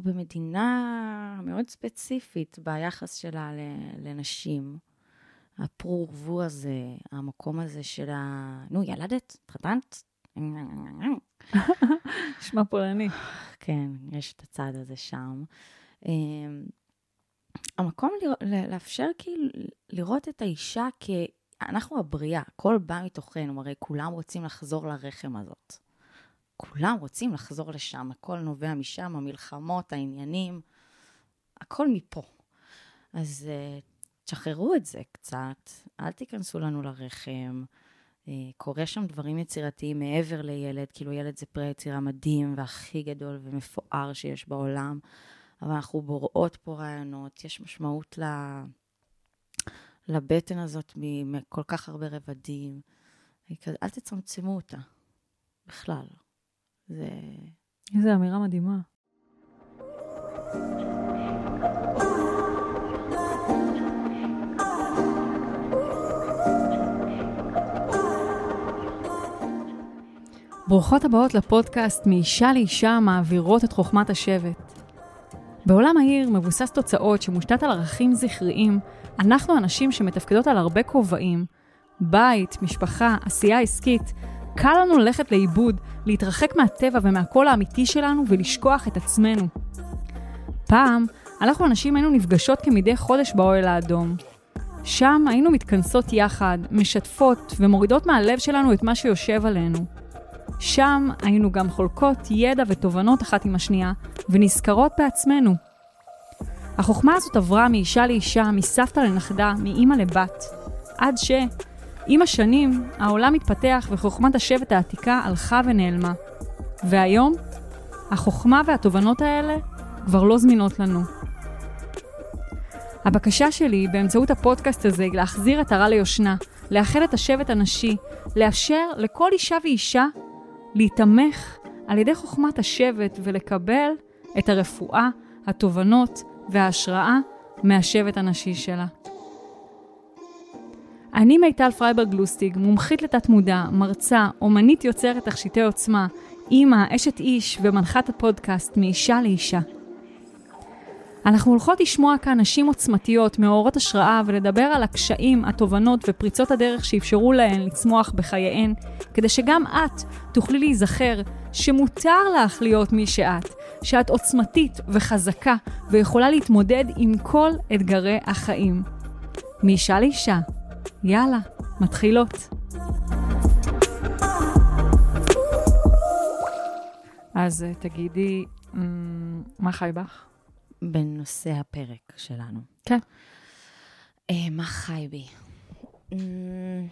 אנחנו במדינה מאוד ספציפית ביחס שלה לנשים. הפרו ורבו הזה, המקום הזה של ה... נו, ילדת? התחתנת? נשמע פולני. כן, יש את הצד הזה שם. אמ, המקום לאפשר כאילו לראות את האישה כ... אנחנו הבריאה, הכל בא מתוכנו, הרי כולם רוצים לחזור לרחם הזאת. כולם רוצים לחזור לשם, הכל נובע משם, המלחמות, העניינים, הכל מפה. אז uh, תשחררו את זה קצת, אל תיכנסו לנו לרחם. Uh, קורה שם דברים יצירתיים מעבר לילד, כאילו ילד זה פרי יצירה מדהים והכי גדול ומפואר שיש בעולם, אבל אנחנו בוראות פה רעיונות, יש משמעות ל... לבטן הזאת מכל כך הרבה רבדים. אל תצמצמו אותה, בכלל. זה... איזו אמירה מדהימה. ברוכות הבאות לפודקאסט מאישה לאישה מעבירות את חוכמת השבט. בעולם העיר מבוסס תוצאות שמושתת על ערכים זכריים, אנחנו אנשים שמתפקדות על הרבה כובעים, בית, משפחה, עשייה עסקית, קל לנו ללכת לאיבוד, להתרחק מהטבע ומהקול האמיתי שלנו ולשכוח את עצמנו. פעם, אנחנו הנשים היינו נפגשות כמדי חודש באוהל האדום. שם היינו מתכנסות יחד, משתפות ומורידות מהלב שלנו את מה שיושב עלינו. שם היינו גם חולקות ידע ותובנות אחת עם השנייה, ונזכרות בעצמנו. החוכמה הזאת עברה מאישה לאישה, מסבתא לנכדה, מאימא לבת, עד ש... עם השנים, העולם התפתח וחוכמת השבט העתיקה הלכה ונעלמה. והיום, החוכמה והתובנות האלה כבר לא זמינות לנו. הבקשה שלי באמצעות הפודקאסט הזה היא להחזיר הרע ליושנה, לאחד את השבט הנשי, לאפשר לכל אישה ואישה להיתמך על ידי חוכמת השבט ולקבל את הרפואה, התובנות וההשראה מהשבט הנשי שלה. אני מיטל פרייברג לוסטיג, מומחית לתת-מודע, מרצה, אומנית יוצרת תכשיטי עוצמה, אימא, אשת איש ומנחת הפודקאסט מאישה לאישה. אנחנו הולכות לשמוע כאן נשים עוצמתיות, מאורות השראה, ולדבר על הקשיים, התובנות ופריצות הדרך שאפשרו להן לצמוח בחייהן, כדי שגם את תוכלי להיזכר שמותר לך להיות מי שאת, שאת עוצמתית וחזקה ויכולה להתמודד עם כל אתגרי החיים. מאישה לאישה, יאללה, מתחילות. אז אה, תגידי, אמ, מה חי בך? בנושא הפרק שלנו. כן. אה, מה חי בי? אמ,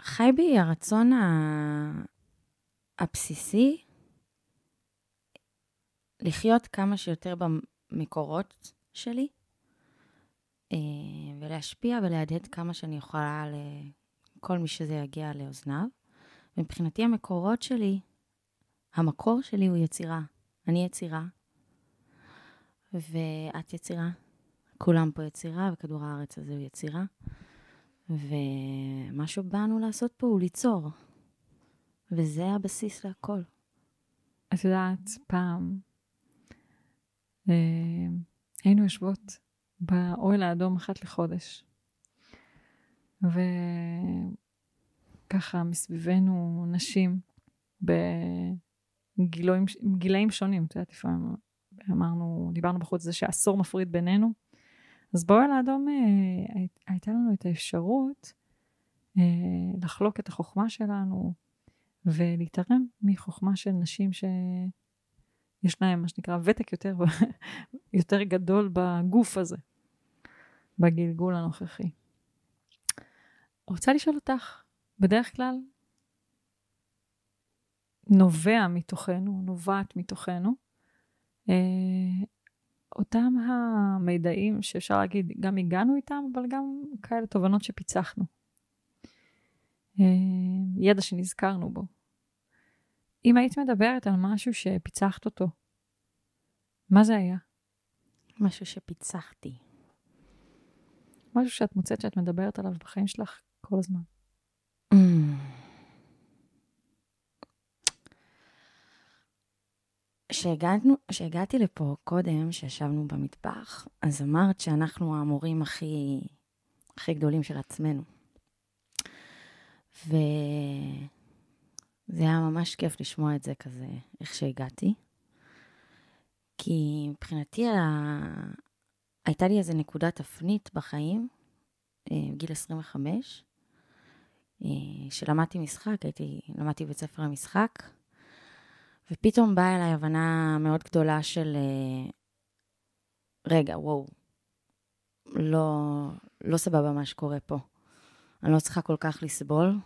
חי בי הרצון הבסיסי לחיות כמה שיותר במקורות שלי, ולהשפיע ולהדהד כמה שאני יכולה לכל מי שזה יגיע לאוזניו. מבחינתי המקורות שלי, המקור שלי הוא יצירה. אני יצירה, ואת יצירה. כולם פה יצירה, וכדור הארץ הזה הוא יצירה. ומה שבאנו לעשות פה הוא ליצור. וזה הבסיס להכל. את יודעת, פעם אה, היינו יושבות באוהל האדום אחת לחודש. וככה מסביבנו נשים בגילאים שונים, את יודעת, לפעמים אמרנו, דיברנו בחוץ זה שעשור מפריד בינינו. אז באוהל האדום אה, הייתה לנו את האפשרות אה, לחלוק את החוכמה שלנו ולהתערם מחוכמה של נשים שיש להן מה שנקרא ותק יותר, יותר גדול בגוף הזה. בגלגול הנוכחי. רוצה לשאול אותך, בדרך כלל נובע מתוכנו, נובעת מתוכנו, אה, אותם המידעים שאפשר להגיד, גם הגענו איתם, אבל גם כאלה תובנות שפיצחנו. אה, ידע שנזכרנו בו. אם היית מדברת על משהו שפיצחת אותו, מה זה היה? משהו שפיצחתי. משהו שאת מוצאת שאת מדברת עליו בחיים שלך כל הזמן. כשהגעתי לפה קודם, שישבנו במטבח, אז אמרת שאנחנו המורים הכי, הכי גדולים של עצמנו. וזה היה ממש כיף לשמוע את זה כזה, איך שהגעתי. כי מבחינתי. הייתה לי איזה נקודת תפנית בחיים, בגיל אה, 25, אה, שלמדתי משחק, הייתי, למדתי בית ספר למשחק, ופתאום באה אליי הבנה מאוד גדולה של, אה, רגע, וואו, לא, לא סבבה מה שקורה פה. אני לא צריכה כל כך לסבול,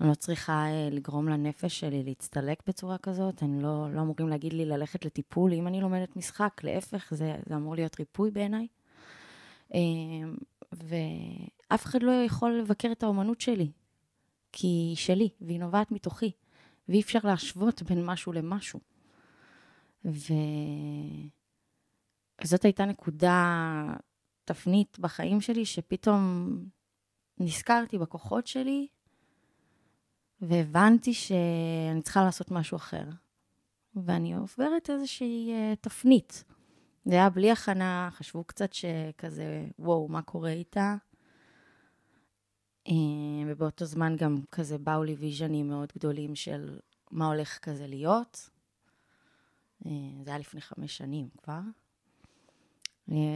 אני לא צריכה uh, לגרום לנפש שלי להצטלק בצורה כזאת, אני לא, לא אמורים להגיד לי ללכת לטיפול אם אני לומדת משחק, להפך, זה, זה אמור להיות ריפוי בעיניי. Uh, ואף אחד לא יכול לבקר את האומנות שלי, כי היא שלי, והיא נובעת מתוכי, ואי אפשר להשוות בין משהו למשהו. וזאת הייתה נקודה, תפנית בחיים שלי, שפתאום נזכרתי בכוחות שלי, והבנתי שאני צריכה לעשות משהו אחר. ואני עוברת איזושהי uh, תפנית. זה היה בלי הכנה, חשבו קצת שכזה, וואו, מה קורה איתה? Uh, ובאותו זמן גם כזה באו לי ויז'נים מאוד גדולים של מה הולך כזה להיות. Uh, זה היה לפני חמש שנים כבר.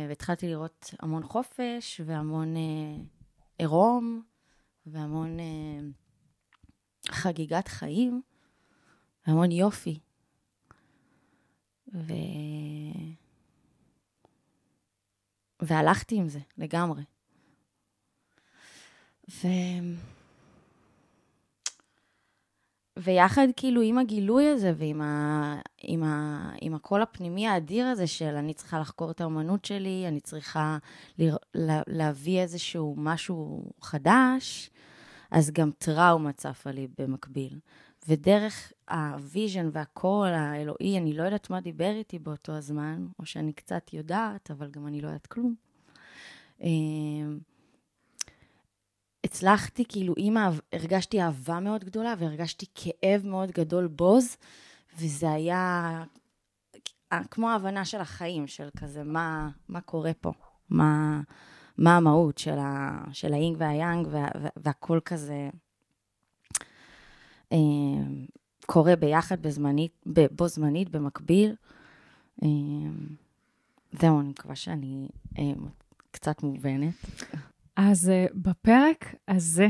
והתחלתי לראות המון חופש והמון עירום והמון... Uh, חגיגת חיים והמון יופי. ו... והלכתי עם זה לגמרי. ו... ויחד כאילו עם הגילוי הזה ועם ה... עם, ה... עם הקול הפנימי האדיר הזה של אני צריכה לחקור את האומנות שלי, אני צריכה ל... לה... להביא איזשהו משהו חדש, אז גם טראומה צפה לי במקביל. ודרך ה vision והקול האלוהי, אני לא יודעת מה דיבר איתי באותו הזמן, או שאני קצת יודעת, אבל גם אני לא יודעת כלום. אמ, הצלחתי, כאילו, עם הרגשתי אהבה מאוד גדולה והרגשתי כאב מאוד גדול בוז, וזה היה כמו ההבנה של החיים, של כזה, מה, מה קורה פה? מה, מה המהות של, ה, של האינג והיאנג, וה, והכל כזה אה, קורה ביחד בזמנית, בו זמנית, במקביל. אה, זהו, אני מקווה שאני אה, קצת מובנת. אז אה, בפרק הזה,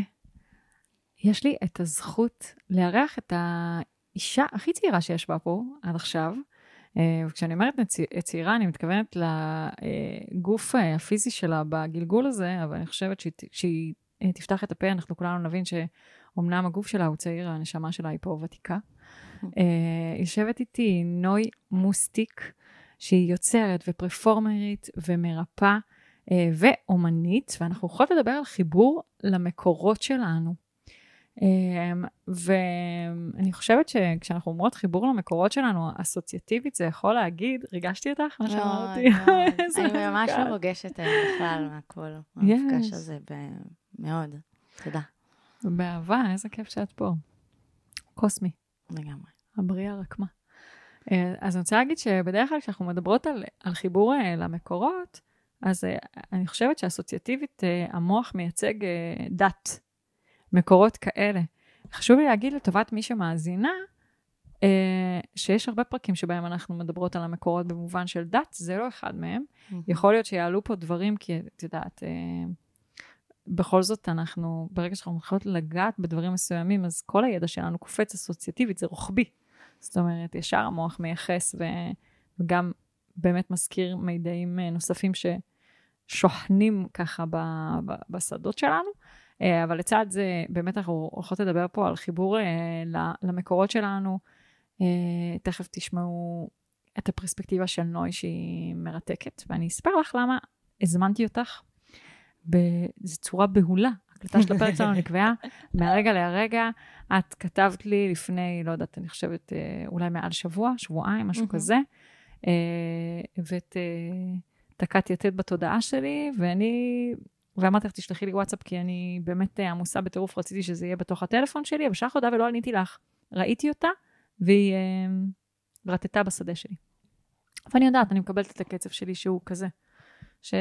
יש לי את הזכות לארח את האישה הכי צעירה שיש בה פה עד עכשיו, וכשאני אומרת צעירה, אני מתכוונת לגוף אה, הפיזי שלה בגלגול הזה, אבל אני חושבת שהיא אה, תפתח את הפה, אנחנו כולנו נבין שאומנם הגוף שלה הוא צעיר, הנשמה שלה היא פה ותיקה. יושבת איתי נוי מוסטיק, שהיא יוצרת ופרפורמרית ומרפאה ואומנית, ואנחנו יכולות לדבר על חיבור למקורות שלנו. אמ, ואני חושבת שכשאנחנו אומרות חיבור למקורות שלנו, אסוציאטיבית, זה יכול להגיד, ריגשתי אותך? מה שאמרתי? אני ממש מרוגשת היום בכלל מהכל, המפגש הזה, מאוד. תודה. באהבה, איזה כיף שאת פה. קוסמי. לגמרי. הבריאה רקמה. אה, אז אני רוצה להגיד שבדרך כלל כשאנחנו מדברות על, על חיבור אה, למקורות, אז אה, אני חושבת שאסוציאטיבית המוח מייצג דת. מקורות כאלה. חשוב לי להגיד לטובת מי שמאזינה, אה, שיש הרבה פרקים שבהם אנחנו מדברות על המקורות במובן של דת, זה לא אחד מהם. Mm-hmm. יכול להיות שיעלו פה דברים, כי את יודעת, אה, בכל זאת אנחנו, ברגע שאנחנו מתחילות לגעת בדברים מסוימים, אז כל הידע שלנו קופץ אסוציאטיבית, זה רוחבי. זאת אומרת, ישר המוח מייחס ו, וגם באמת מזכיר מידעים אה, נוספים ששוכנים ככה ב, ב, בשדות שלנו. אה, אבל לצד זה, באמת אנחנו הולכות לדבר פה על חיבור אה, למקורות שלנו. אה, תכף תשמעו את הפרספקטיבה של נוי שהיא מרתקת, ואני אספר לך למה הזמנתי אותך באיזו צורה בהולה. הקלטה של הפרק שלנו נקבעה מהרגע להרגע. את כתבת לי לפני, לא יודעת, אני חושבת, אולי מעל שבוע, שבועיים, משהו כזה, ואת תקעתי יתד בתודעה שלי, ואני ואמרתי לך, תשלחי לי וואטסאפ, כי אני באמת אה, עמוסה בטירוף, רציתי שזה יהיה בתוך הטלפון שלי, אבל שלח הודעה ולא עניתי לך. ראיתי אותה, והיא רטטה בשדה שלי. ואני יודעת, אני מקבלת את הקצב שלי שהוא כזה. ש,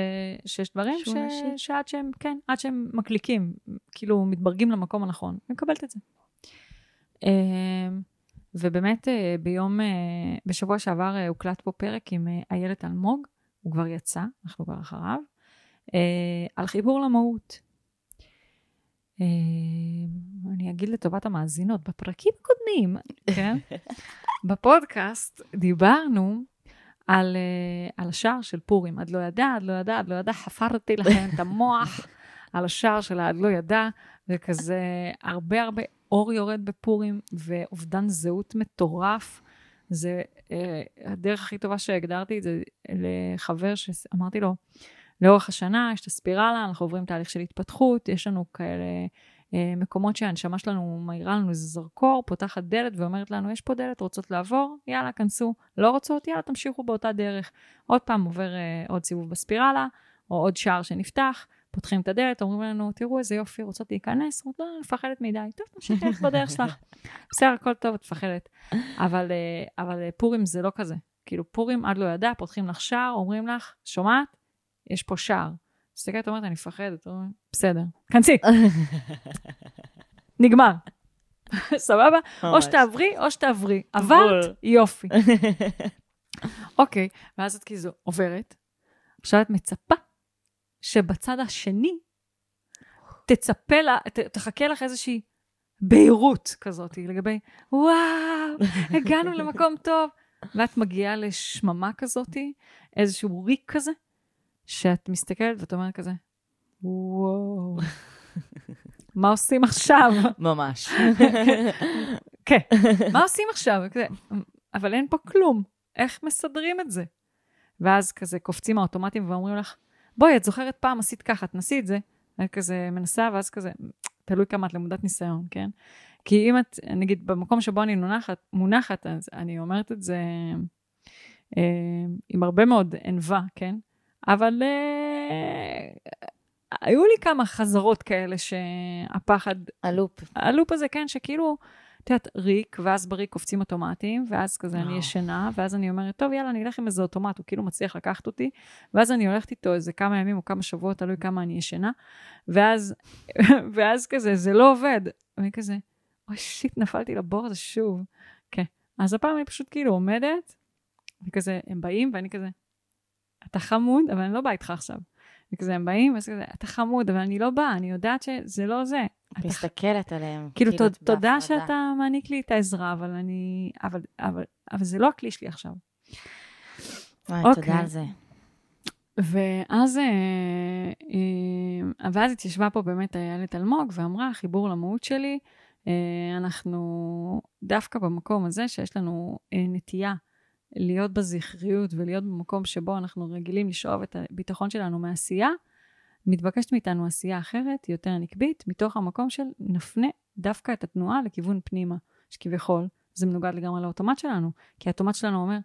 שיש דברים ש, שעד שהם, כן, עד שהם מקליקים, כאילו מתברגים למקום הנכון, אני מקבלת את זה. אמ, ובאמת אה, ביום, אה, בשבוע שעבר אה, הוקלט פה פרק עם איילת אלמוג, הוא כבר יצא, אנחנו כבר אחריו, על חיבור למהות. אני אגיד לטובת המאזינות, בפרקים הקודמים, כן? בפודקאסט דיברנו על, על השער של פורים. עד לא ידע, עד לא ידע, עד לא ידע, חפרתי לכם את המוח על השער של העד לא ידע, וכזה הרבה הרבה אור יורד בפורים, ואובדן זהות מטורף. זה אה, הדרך הכי טובה שהגדרתי את זה לחבר שאמרתי לו, לאורך השנה יש את הספירלה, אנחנו עוברים תהליך של התפתחות, יש לנו כאלה אה, מקומות שהנשמה שלנו מאירה לנו איזה זרקור, פותחת דלת ואומרת לנו, יש פה דלת, רוצות לעבור? יאללה, כנסו. לא רוצות? יאללה, תמשיכו באותה דרך. עוד פעם עובר אה, עוד סיבוב בספירלה, או עוד שער שנפתח. פותחים את הדלת, אומרים לנו, תראו איזה יופי, רוצות להיכנס? אומרות, לא, אני מפחדת מדי. טוב, תמשיכי לך בדרך שלך. בסדר, הכל טוב, את מפחדת. אבל, אה, אבל אה, פורים זה לא כזה. כאילו, פורים עד לא ידע, פותחים לך שער, אומרים לך, שומעת? יש פה שער. מסתכלת, אומרת, אני מפחדת. אומרת, בסדר, כנסי. נגמר. סבבה? או שתעברי, או שתעברי. עברת, יופי. אוקיי, ואז את כאילו עוברת, עכשיו את מצפה שבצד השני תצפה לה, ת, תחכה לך איזושהי בהירות כזאת לגבי, וואו, הגענו למקום טוב. ואת מגיעה לשממה כזאת, איזשהו ריק כזה, שאת מסתכלת ואת אומרת כזה, וואו, מה עושים עכשיו? ממש. כן, מה עושים עכשיו? אבל אין פה כלום, איך מסדרים את זה? ואז כזה קופצים האוטומטים ואומרים לך, בואי, את זוכרת פעם עשית ככה, תנסי את זה. אני כזה מנסה, ואז כזה, תלוי כמה את למודת ניסיון, כן? כי אם את, נגיד, במקום שבו אני מונחת, מונחת אז אני אומרת את זה אה, עם הרבה מאוד ענווה, כן? אבל אה, היו לי כמה חזרות כאלה שהפחד... הלופ. הלופ הזה, כן, שכאילו... את יודעת, ריק, ואז בריק קופצים אוטומטיים, ואז כזה אני ישנה, ואז אני אומרת, טוב, יאללה, אני אלך עם איזה אוטומט, הוא כאילו מצליח לקחת אותי, ואז אני הולכת איתו איזה כמה ימים או כמה שבועות, תלוי כמה אני ישנה, ואז, ואז כזה, זה לא עובד. ואני כזה, אוי, שיט, נפלתי לבור הזה שוב. כן. אז הפעם אני פשוט כאילו עומדת, וכזה, הם באים, ואני כזה, אתה חמוד, אבל אני לא באה איתך עכשיו. וכזה הם באים, ואז כזה, אתה חמוד, אבל אני לא באה, אני יודעת שזה לא זה. את מסתכלת עליהם. כאילו, כאילו תודה שאתה מעניק לי את העזרה, אבל אני... אבל, אבל, אבל זה לא הכלי שלי עכשיו. וואי, תודה אוקיי. על זה. ואז, אה, אה, ואז התיישבה פה באמת איילת אלמוג ואמרה, חיבור למהות שלי, אה, אנחנו דווקא במקום הזה שיש לנו נטייה להיות בזכריות ולהיות במקום שבו אנחנו רגילים לשאוב את הביטחון שלנו מעשייה, מתבקשת מאיתנו עשייה אחרת, יותר נקבית, מתוך המקום של נפנה דווקא את התנועה לכיוון פנימה, שכביכול זה מנוגד לגמרי לאוטומט שלנו, כי האוטומט שלנו אומר,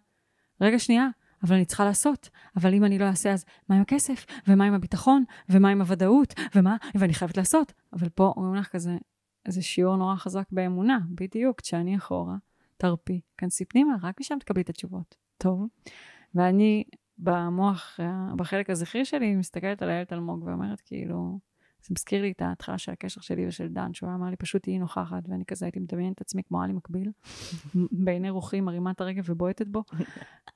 רגע שנייה, אבל אני צריכה לעשות, אבל אם אני לא אעשה אז מה עם הכסף, ומה עם הביטחון, ומה עם הוודאות, ומה, ואני חייבת לעשות. אבל פה אומרים לך כזה, איזה שיעור נורא חזק באמונה, בדיוק, כשאני אחורה, תרפי, כנסי פנימה, רק משם תקבלי את התשובות. טוב. ואני במוח, בחלק הזכרי שלי, מסתכלת על איילת אלמוג ואומרת כאילו, זה מזכיר לי את ההתחלה של הקשר שלי ושל דן, שהוא אמר לי, פשוט תהיי נוכחת, ואני כזה הייתי מדמיינת את עצמי כמו עלי מקביל, בעיני רוחי מרימה את הרגל ובועטת בו,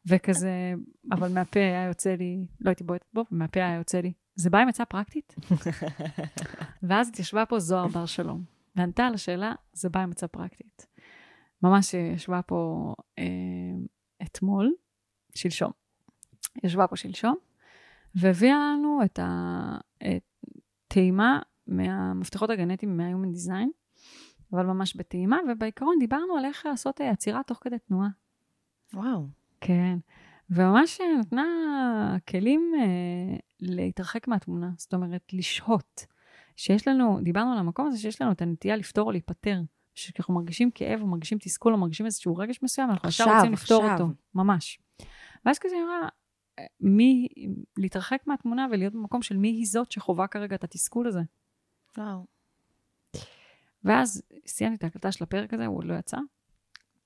וכזה, אבל מהפה היה יוצא לי, לא הייתי בועטת בו, ומהפה היה יוצא לי, זה בא עם עצה פרקטית? ואז התיישבה פה זוהר בר שלום, וענתה על השאלה, זה בא עם עצה פרקטית. ממש ישבה פה אה, אתמול, שלשום. ישבה פה שלשום, והביאה לנו את הטעימה מהמפתחות הגנטיים מה-Human Design, אבל ממש בטעימה, ובעיקרון דיברנו על איך לעשות עצירה תוך כדי תנועה. וואו. כן. וממש נתנה כלים אה, להתרחק מהתמונה, זאת אומרת, לשהות. שיש לנו, דיברנו על המקום הזה שיש לנו את הנטייה לפתור או להיפטר. שאנחנו מרגישים כאב או מרגישים תסכול או מרגישים איזשהו רגש מסוים, אנחנו עכשיו רוצים לפתור עכשיו. אותו, ממש. ואז כזה אמרה, מי, להתרחק מהתמונה ולהיות במקום של מי היא זאת שחווה כרגע את התסכול הזה. וואו. ואז סיימתי את ההקלטה של הפרק הזה, הוא עוד לא יצא,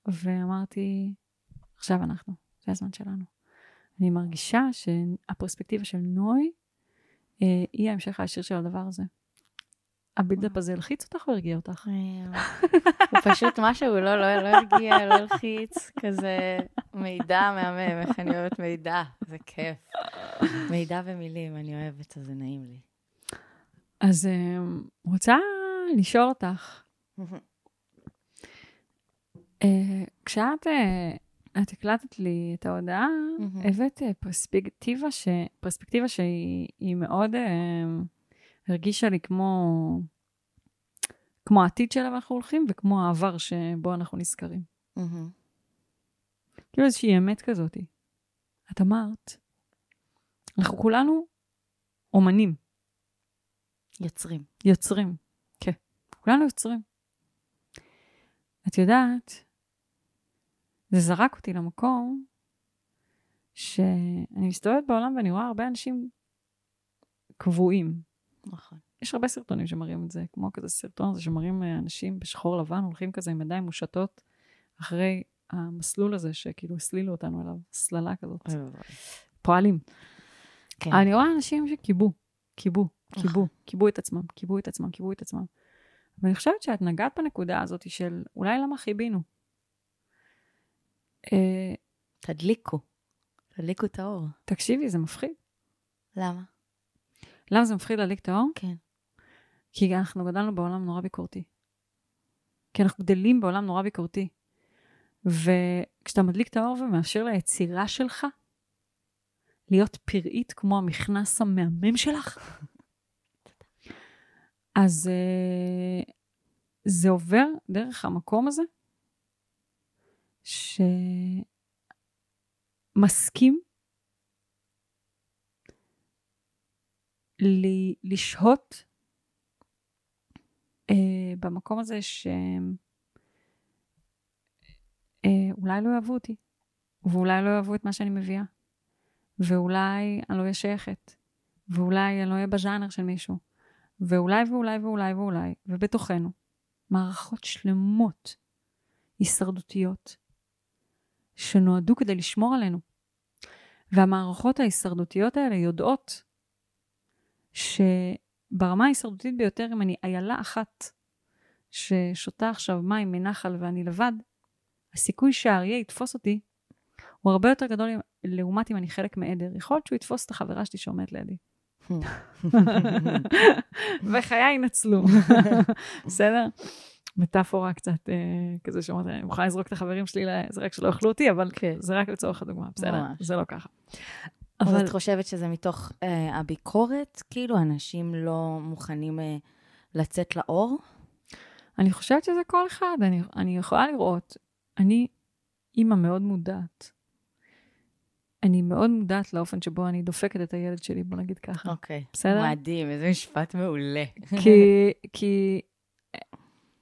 ואמרתי, עכשיו אנחנו, זה הזמן שלנו. אני מרגישה שהפרספקטיבה של נוי אה, היא ההמשך הישיר של הדבר הזה. הבילדאפ הזה הלחיץ אותך או הרגיע אותך? הוא פשוט משהו, לא, לא, לא הרגיע, לא הלחיץ, כזה מידע מהמם, איך אני אוהבת מידע, זה כיף. מידע ומילים, אני אוהבת, אז זה נעים לי. אז אה, רוצה לשאול אותך, אה, כשאת אה, את הקלטת לי את ההודעה, הבאת פרספקטיבה, ש... פרספקטיבה שהיא מאוד הרגישה לי כמו, כמו העתיד שאליו אנחנו הולכים, וכמו העבר שבו אנחנו נזכרים. כאילו איזושהי אמת כזאת. את אמרת, אנחנו כולנו אומנים. יוצרים. יוצרים, כן. כולנו יוצרים. את יודעת, זה זרק אותי למקום שאני מסתובבת בעולם ואני רואה הרבה אנשים קבועים. נכון. יש הרבה סרטונים שמראים את זה, כמו כזה סרטון הזה שמראים אה, אנשים בשחור לבן, הולכים כזה עם ידיים מושטות אחרי המסלול הזה שכאילו הסלילו אותנו אליו, הסללה כזאת. פועלים. כן. אני רואה אנשים שכיבו, כיבו, כיבו, נכון. כיבו את עצמם, כיבו את עצמם, כיבו את עצמם. ואני חושבת שאת נגעת בנקודה הזאת של אולי למה חיבינו. אה, תדליקו, תדליקו את האור. תקשיבי, זה מפחיד. למה? למה זה מפחיד להדליק את האור? כן. כי אנחנו גדלנו בעולם נורא ביקורתי. כי אנחנו גדלים בעולם נורא ביקורתי. וכשאתה מדליק את האור ומאפשר ליצירה שלך להיות פראית כמו המכנס המהמם שלך, אז uh, זה עובר דרך המקום הזה שמסכים לשהות uh, במקום הזה שאולי אה, לא יאהבו אותי, ואולי לא יאהבו את מה שאני מביאה, ואולי אני לא אהיה שייכת, ואולי אני לא אהיה בז'אנר של מישהו, ואולי ואולי ואולי ואולי, ובתוכנו, מערכות שלמות הישרדותיות שנועדו כדי לשמור עלינו. והמערכות ההישרדותיות האלה יודעות שברמה ההישרדותית ביותר, אם אני איילה אחת ששותה עכשיו מים מנחל ואני לבד, הסיכוי שהאריה יתפוס אותי הוא הרבה יותר גדול לעומת אם אני חלק מעדר. יכול להיות שהוא יתפוס את החברה שלי שעומדת לידי. וחיי ינצלו. בסדר? מטאפורה קצת אה, כזה שאומרת, אני מוכנה לזרוק את החברים שלי, זה רק שלא יאכלו אותי, אבל כן. זה רק לצורך הדוגמה, בסדר? ממש. זה לא ככה. אבל את חושבת שזה מתוך אה, הביקורת? כאילו, אנשים לא מוכנים אה, לצאת לאור? אני חושבת שזה כל אחד. אני, אני יכולה לראות, אני אימא מאוד מודעת. אני מאוד מודעת לאופן שבו אני דופקת את הילד שלי, בוא נגיד ככה. אוקיי. Okay. בסדר? מדהים, איזה משפט מעולה. כי, כי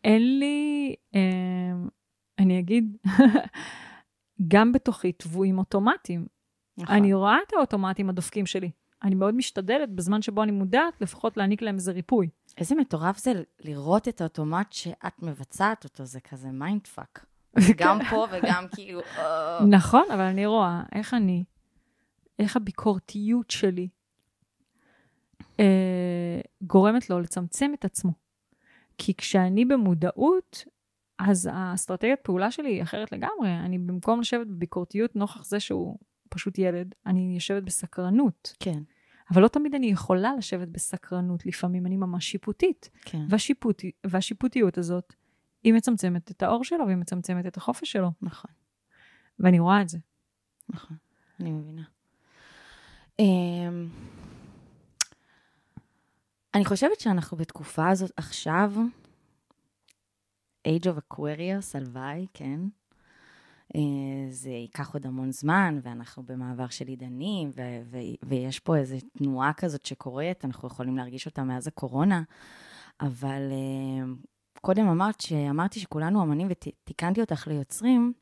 אין לי, אה, אני אגיד, גם בתוכי טבועים אוטומטיים. נכון. אני רואה את האוטומטים הדפוקים שלי. אני מאוד משתדלת בזמן שבו אני מודעת, לפחות להעניק להם איזה ריפוי. איזה מטורף זה לראות את האוטומט שאת מבצעת אותו, זה כזה mind fuck. גם פה וגם כאילו... אה. נכון, אבל אני רואה איך אני, איך הביקורתיות שלי אה, גורמת לו לצמצם את עצמו. כי כשאני במודעות, אז האסטרטגיית פעולה שלי היא אחרת לגמרי. אני במקום לשבת בביקורתיות נוכח זה שהוא פשוט ילד, אני יושבת בסקרנות. כן. אבל לא תמיד אני יכולה לשבת בסקרנות, לפעמים אני ממש שיפוטית. כן. והשיפוט, והשיפוטיות הזאת, היא מצמצמת את האור שלו והיא מצמצמת את החופש שלו. נכון. ואני רואה את זה. נכון, אני מבינה. Um, אני חושבת שאנחנו בתקופה הזאת עכשיו, Age of Aquarius, הלוואי, כן. אה, זה ייקח עוד המון זמן, ואנחנו במעבר של עידנים, ו- ו- ויש פה איזו תנועה כזאת שקורית, אנחנו יכולים להרגיש אותה מאז הקורונה, אבל uh, קודם אמרת שאמרתי שכולנו אמנים ותיקנתי אותך ליוצרים,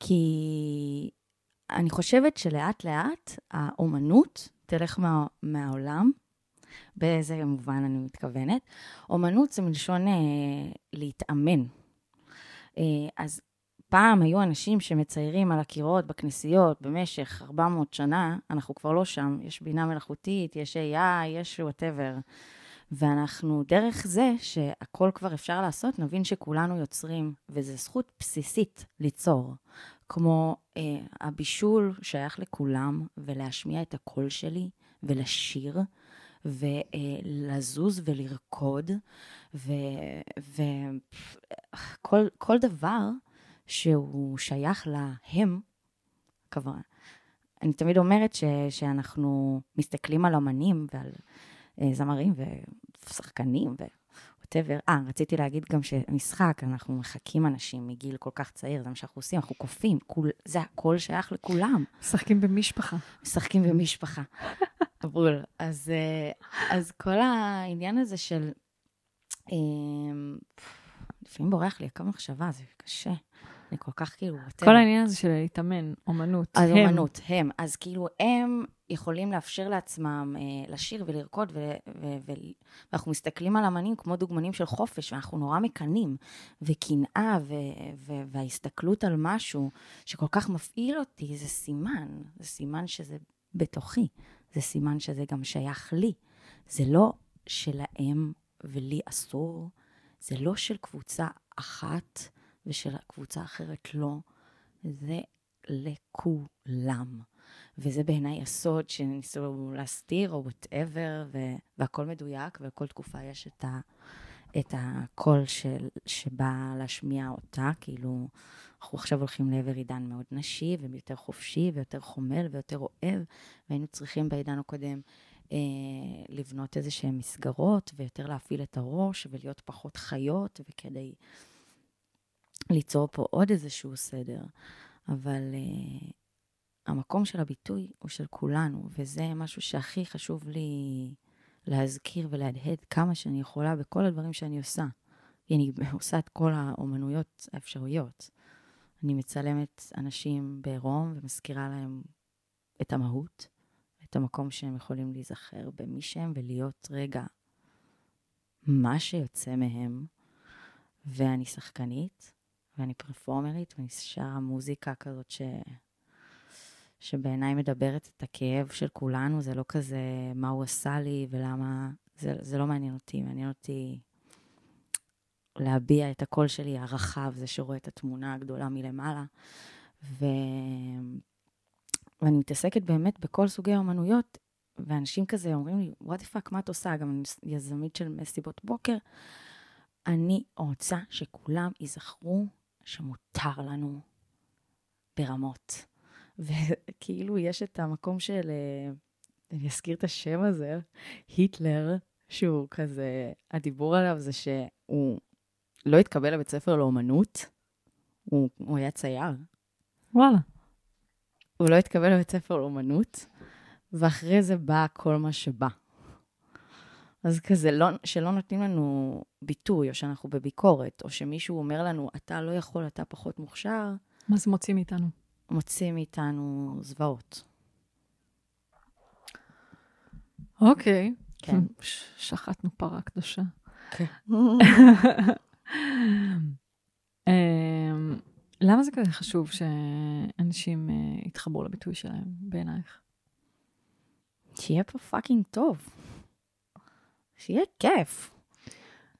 כי אני חושבת שלאט לאט האומנות תלך מה, מהעולם, באיזה מובן אני מתכוונת. אומנות זה מלשון אה, להתאמן. אה, אז פעם היו אנשים שמציירים על הקירות בכנסיות במשך 400 שנה, אנחנו כבר לא שם. יש בינה מלאכותית, יש AI, יש וואטאבר. ואנחנו, דרך זה שהכל כבר אפשר לעשות, נבין שכולנו יוצרים, וזו זכות בסיסית ליצור. כמו אה, הבישול שייך לכולם, ולהשמיע את הקול שלי, ולשיר, ולזוז ולרקוד, וכל דבר שהוא שייך להם, כבר. אני תמיד אומרת ש, שאנחנו מסתכלים על אמנים ועל אה, זמרים ושחקנים ו whatever. אה, רציתי להגיד גם שמשחק, אנחנו מחקים אנשים מגיל כל כך צעיר, זה מה שאנחנו עושים, אנחנו קופים, כול, זה הכל שייך לכולם. משחקים במשפחה. משחקים במשפחה. בול. אז, אה, אז כל העניין הזה של... אה, לפעמים בורח לי הקו מחשבה, זה קשה. אני כל כך כאילו... כל העניין הזה של להתאמן, אומנות. אז הם. אומנות, הם. אז כאילו, הם יכולים לאפשר לעצמם אה, לשיר ולרקוד, ו- ו- ו- ואנחנו מסתכלים על אמנים כמו דוגמנים של חופש, ואנחנו נורא מקנאים, וקנאה, וההסתכלות על משהו שכל כך מפעיל אותי, זה סימן. זה סימן שזה בתוכי. זה סימן שזה גם שייך לי. זה לא שלהם ולי אסור, זה לא של קבוצה אחת. ושל הקבוצה האחרת לא, זה לכולם. וזה בעיניי הסוד שניסו להסתיר, או וואטאבר, והכל מדויק, ולכל תקופה יש את, ה, את הקול של, שבא להשמיע אותה, כאילו, אנחנו עכשיו הולכים לעבר עידן מאוד נשי, ויותר חופשי, ויותר חומל, ויותר אוהב, והיינו צריכים בעידן הקודם אה, לבנות איזה שהן מסגרות, ויותר להפעיל את הראש, ולהיות פחות חיות, וכדי... ליצור פה עוד איזשהו סדר, אבל uh, המקום של הביטוי הוא של כולנו, וזה משהו שהכי חשוב לי להזכיר ולהדהד כמה שאני יכולה בכל הדברים שאני עושה. כי אני עושה את כל האומנויות האפשריות. אני מצלמת אנשים בעירום ומזכירה להם את המהות, את המקום שהם יכולים להיזכר במי שהם ולהיות רגע מה שיוצא מהם. ואני שחקנית, ואני פרפורמרית, ואני שרה מוזיקה כזאת ש... שבעיניי מדברת את הכאב של כולנו, זה לא כזה מה הוא עשה לי ולמה, זה, זה לא מעניין אותי, מעניין אותי להביע את הקול שלי הרחב, זה שרואה את התמונה הגדולה מלמעלה. ו... ואני מתעסקת באמת בכל סוגי האומנויות, ואנשים כזה אומרים לי, what the fuck, מה את עושה? גם יזמית של מסיבות בוקר. אני רוצה שכולם ייזכרו שמותר לנו ברמות. וכאילו יש את המקום של, אה, אני אזכיר את השם הזה, היטלר, שהוא כזה, הדיבור עליו זה שהוא לא התקבל לבית ספר לאומנות, הוא, הוא היה צייר. וואלה. הוא לא התקבל לבית ספר לאומנות, ואחרי זה בא כל מה שבא. אז כזה, לא, שלא נותנים לנו ביטוי, או שאנחנו בביקורת, או שמישהו אומר לנו, אתה לא יכול, אתה פחות מוכשר. מה זה מוציא מאיתנו? מוציא מאיתנו זוועות. אוקיי. כן. שחטנו פרה קדושה. כן. אמ, למה זה כזה חשוב שאנשים אה, יתחברו לביטוי שלהם, בעינייך? שיהיה פה פאקינג טוב. שיהיה כיף.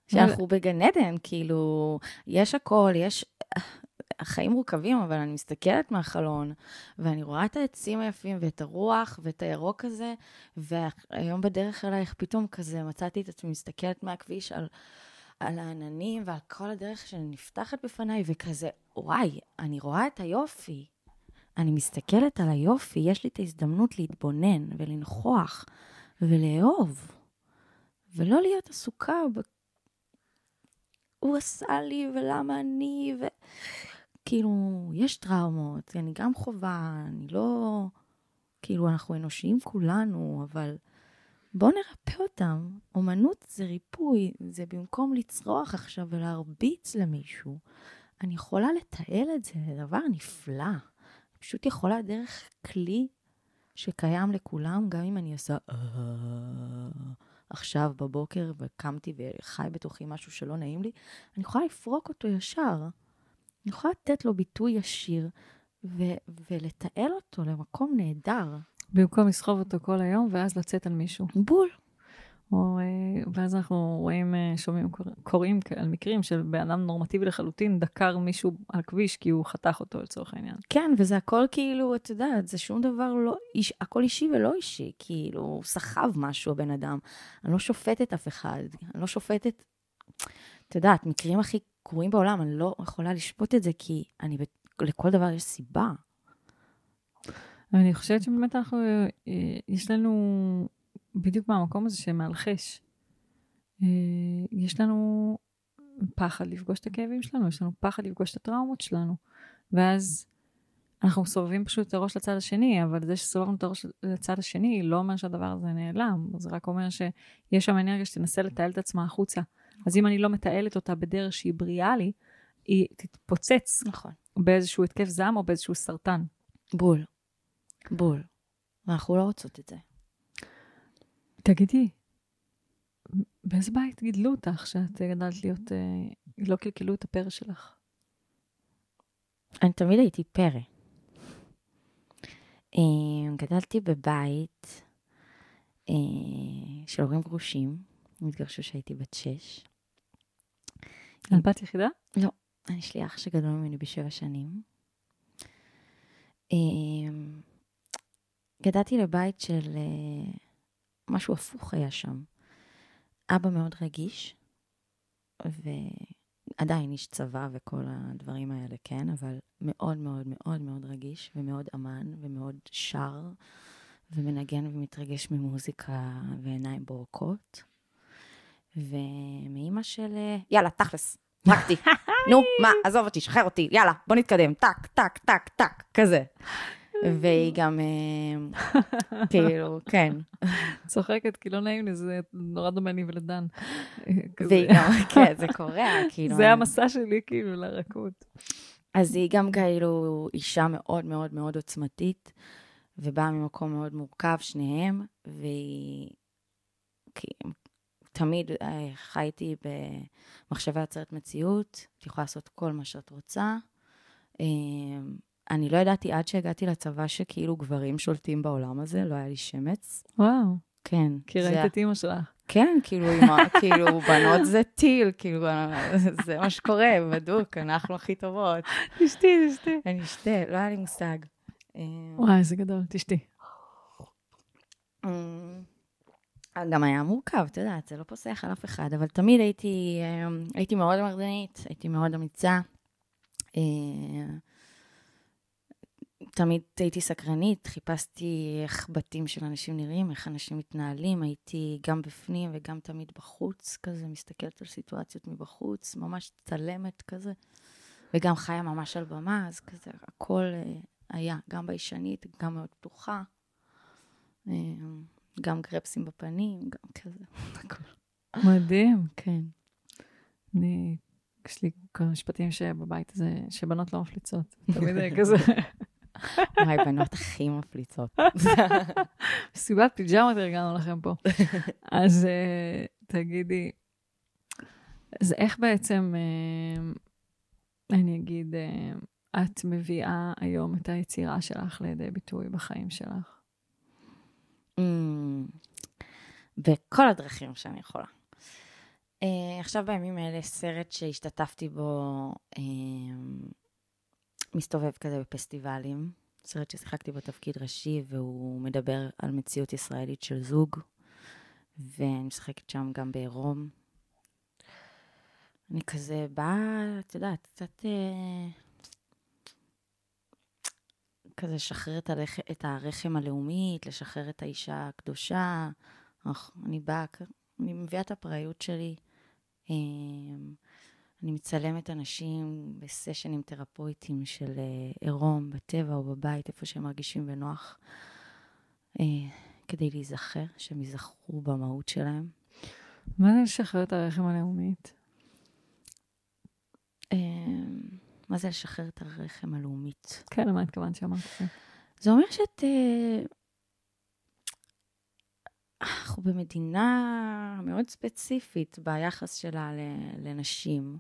שאנחנו בגן עדן, כאילו, יש הכל, יש... החיים מורכבים, אבל אני מסתכלת מהחלון, ואני רואה את העצים היפים, ואת הרוח, ואת הירוק הזה, והיום בדרך אלייך פתאום כזה מצאתי את עצמי מסתכלת מהכביש על, על העננים ועל כל הדרך שנפתחת בפניי, וכזה, וואי, אני רואה את היופי. אני מסתכלת על היופי, יש לי את ההזדמנות להתבונן ולנכוח ולאהוב. ולא להיות עסוקה ב... הוא עשה לי ולמה אני, ו... כאילו, יש טראומות, אני גם חווה, אני לא... כאילו, אנחנו אנושיים כולנו, אבל בואו נרפא אותם. אומנות זה ריפוי, זה במקום לצרוח עכשיו ולהרביץ למישהו. אני יכולה לתעל את זה, זה דבר נפלא. אני פשוט יכולה דרך כלי שקיים לכולם, גם אם אני עושה... עכשיו בבוקר וקמתי וחי בתוכי משהו שלא נעים לי, אני יכולה לפרוק אותו ישר. אני יכולה לתת לו ביטוי ישיר ו- ולתעל אותו למקום נהדר. במקום לסחוב אותו כל היום, ואז לצאת על מישהו. בול. או, אה, ואז אנחנו רואים, אה, שומעים, קור- קוראים על מקרים של בן אדם נורמטיבי לחלוטין דקר מישהו על כביש כי הוא חתך אותו לצורך העניין. כן, וזה הכל כאילו, את יודעת, זה שום דבר לא, איש, הכל אישי ולא אישי, כאילו, הוא סחב משהו, הבן אדם. אני לא שופטת אף אחד, אני לא שופטת, את יודעת, מקרים הכי גרועים בעולם, אני לא יכולה לשפוט את זה, כי אני, לכל דבר יש סיבה. ואני חושבת שבאמת אנחנו, אה, יש לנו בדיוק מהמקום הזה שמאלחש. אה, יש לנו פחד לפגוש את הכאבים שלנו, יש לנו פחד לפגוש את הטראומות שלנו. ואז אנחנו מסובבים פשוט את הראש לצד השני, אבל זה שסובבנו את הראש לצד השני לא אומר שהדבר הזה נעלם, זה רק אומר שיש שם אנרגיה שתנסה לתעל את עצמה החוצה. אז אם אני לא מתעלת אותה בדרך שהיא בריאה לי, היא תתפוצץ נכון. באיזשהו התקף זעם או באיזשהו סרטן. בול. בול. ואנחנו לא רוצות את זה. תגידי, באיזה בית גידלו אותך שאת גדלת להיות, אה, לא קלקלו את הפרא שלך? אני תמיד הייתי פרא. אה, גדלתי בבית אה, של הורים גרושים, הם התגרשו כשהייתי בת שש. את בת יחידה? יש לי אח שגדול ממני בשבע שנים. אה, גדלתי לבית של... משהו הפוך היה שם. אבא מאוד רגיש, ועדיין איש צבא וכל הדברים האלה, כן, אבל מאוד מאוד מאוד מאוד רגיש, ומאוד אמן, ומאוד שר, ומנגן ומתרגש ממוזיקה ועיניים בורקות. ומאימא של... יאללה, תכלס, פרקטי. נו, מה, עזוב אותי, שחרר אותי, יאללה, בוא נתקדם, טק, טק, טק, טק, כזה. והיא גם, אה, כאילו, כן. צוחקת, כי לא נעים לי, זה נורא דומה לי ולדן. והיא גם, כן, זה קורע, כאילו. זה המסע שלי כאילו לרכות. אז היא גם כאילו אישה מאוד מאוד מאוד עוצמתית, ובאה ממקום מאוד מורכב, שניהם, והיא כי, תמיד אה, חייתי במחשבה יוצרת מציאות, את יכולה לעשות כל מה שאת רוצה. אני לא ידעתי עד שהגעתי לצבא שכאילו גברים שולטים בעולם הזה, לא היה לי שמץ. וואו, כן. כי זה- ראית את אימא שלך. כן, כאילו, אמא, כאילו, בנות זה טיל, כאילו, זה מה שקורה, בדוק, אנחנו הכי טובות. תשתי, תשתי. אני אשתה, לא היה לי מושג. אה, וואי, איזה גדול, תשתי. אה, גם היה מורכב, את יודעת, זה לא פוסח על אף אחד, אבל תמיד הייתי, אה, הייתי מאוד מרדנית, הייתי מאוד אמיצה. תמיד הייתי סקרנית, חיפשתי איך בתים של אנשים נראים, איך אנשים מתנהלים, הייתי גם בפנים וגם תמיד בחוץ, כזה, מסתכלת על סיטואציות מבחוץ, ממש צלמת כזה, וגם חיה ממש על במה, אז כזה, הכל אה, היה, גם ביישנית, גם מאוד פתוחה. אה, גם גרפסים בפנים, גם כזה, הכל. מדהים. כן. אני, יש לי כמה משפטים שבבית הזה, שבנות לא מפליצות. תמיד כזה, וואי, בנות הכי מפליצות. מסיבת פיג'מות ארגנו לכם פה. אז אה, תגידי, אז איך בעצם, אה, אני אגיד, אה, את מביאה היום את היצירה שלך לידי ביטוי בחיים שלך? אמ, בכל הדרכים שאני יכולה. אה, עכשיו בימים האלה סרט שהשתתפתי בו אה, מסתובב כזה בפסטיבלים. סרט ששיחקתי בו תפקיד ראשי, והוא מדבר על מציאות ישראלית של זוג, ואני משחקת שם גם בעירום. אני כזה באה, את יודעת, קצת אה, כזה לשחרר את, הרח... את הרחם הלאומית, לשחרר את האישה הקדושה. אך, אני באה, אני מביאה את הפראיות שלי. אה, אני מצלמת אנשים בסשנים תרפויטיים של אה, עירום, בטבע או בבית, איפה שהם מרגישים בנוח, אה, כדי להיזכר, שהם ייזכרו במהות שלהם. מה זה לשחרר את הרחם הלאומית? אה, מה זה לשחרר את הרחם הלאומית? כן, למה התכוונת שאמרת את זה? זה אומר שאת... אה, אנחנו במדינה מאוד ספציפית ביחס שלה לנשים.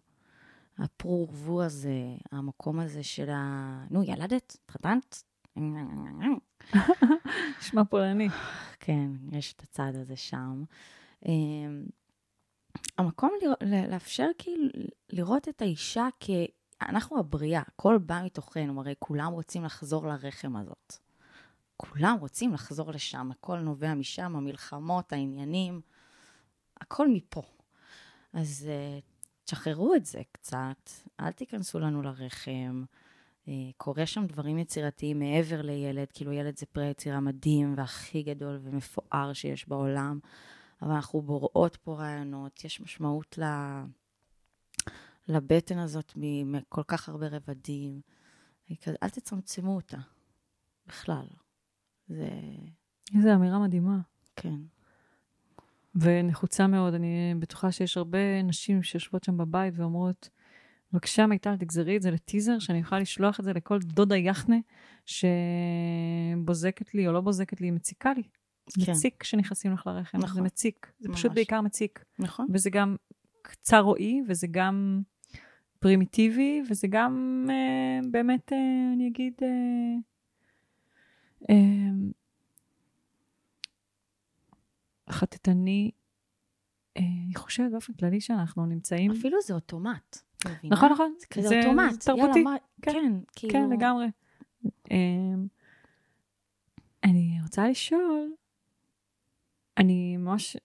הפרו ורבו הזה, המקום הזה של ה... נו, ילדת? התחתנת? נשמע פולני. כן, יש את הצד הזה שם. אמ, המקום לאפשר כאילו לראות את האישה כ... אנחנו הבריאה, הכל בא מתוכנו, הרי כולם רוצים לחזור לרחם הזאת. כולם רוצים לחזור לשם, הכל נובע משם, המלחמות, העניינים, הכל מפה. אז uh, תשחררו את זה קצת, אל תיכנסו לנו לרחם. Uh, קורה שם דברים יצירתיים מעבר לילד, כאילו ילד זה פרי יצירה מדהים והכי גדול ומפואר שיש בעולם, אבל אנחנו בוראות פה רעיונות, יש משמעות ל... לבטן הזאת מכל כך הרבה רבדים. אל תצמצמו אותה, בכלל. זה... איזו אמירה מדהימה. כן. ונחוצה מאוד. אני בטוחה שיש הרבה נשים שיושבות שם בבית ואומרות, בבקשה, מיטל, תגזרי את זה לטיזר, שאני אוכל לשלוח את זה לכל דודה יחנה שבוזקת לי או לא בוזקת לי, מציקה לי. כן. מציק כשנכנסים לך לרחם, נכון. זה מציק. זה ממש. פשוט בעיקר מציק. נכון. וזה גם קצר רועי, וזה גם פרימיטיבי, וזה גם אה, באמת, אה, אני אגיד, אה, חטטני. אה, אני חושבת באופן כללי שאנחנו נמצאים... אפילו זה אוטומט. נכון, נכון. זה כזה אוטומט. זה תרבותי. יאללה, כן, כן, כאילו... כן, לגמרי. אה, אני רוצה לשאול, אני ממש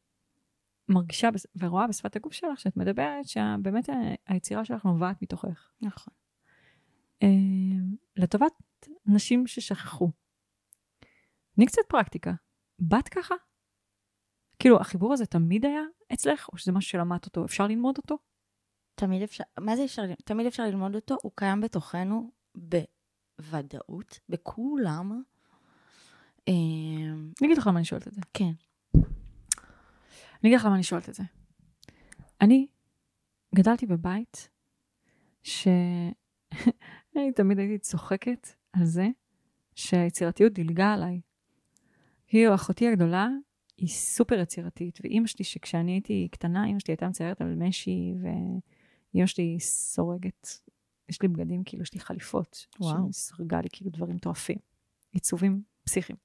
מרגישה ורואה בשפת הגוף שלך שאת מדברת שבאמת היצירה שלך נובעת מתוכך. נכון. Uh, לטובת נשים ששכחו. תני קצת פרקטיקה. באת ככה? כאילו, החיבור הזה תמיד היה אצלך, או שזה משהו שלמדת אותו? אפשר ללמוד אותו? תמיד אפשר, מה זה אפשר? תמיד אפשר ללמוד אותו, הוא קיים בתוכנו בוודאות, בכולם. אה, אני אגיד לך למה אני שואלת את זה. כן. אני אגיד לך למה אני שואלת את זה. אני גדלתי בבית ש... אני תמיד הייתי צוחקת על זה שהיצירתיות דילגה עליי. כאילו, אחותי הגדולה היא סופר יצירתית, ואימא שלי, שכשאני הייתי קטנה, אימא שלי הייתה מציירת על משי, ואימא שלי סורגת, יש לי בגדים, כאילו, יש לי חליפות. שהיא סרגה לי כאילו דברים מטורפים. עיצובים פסיכיים.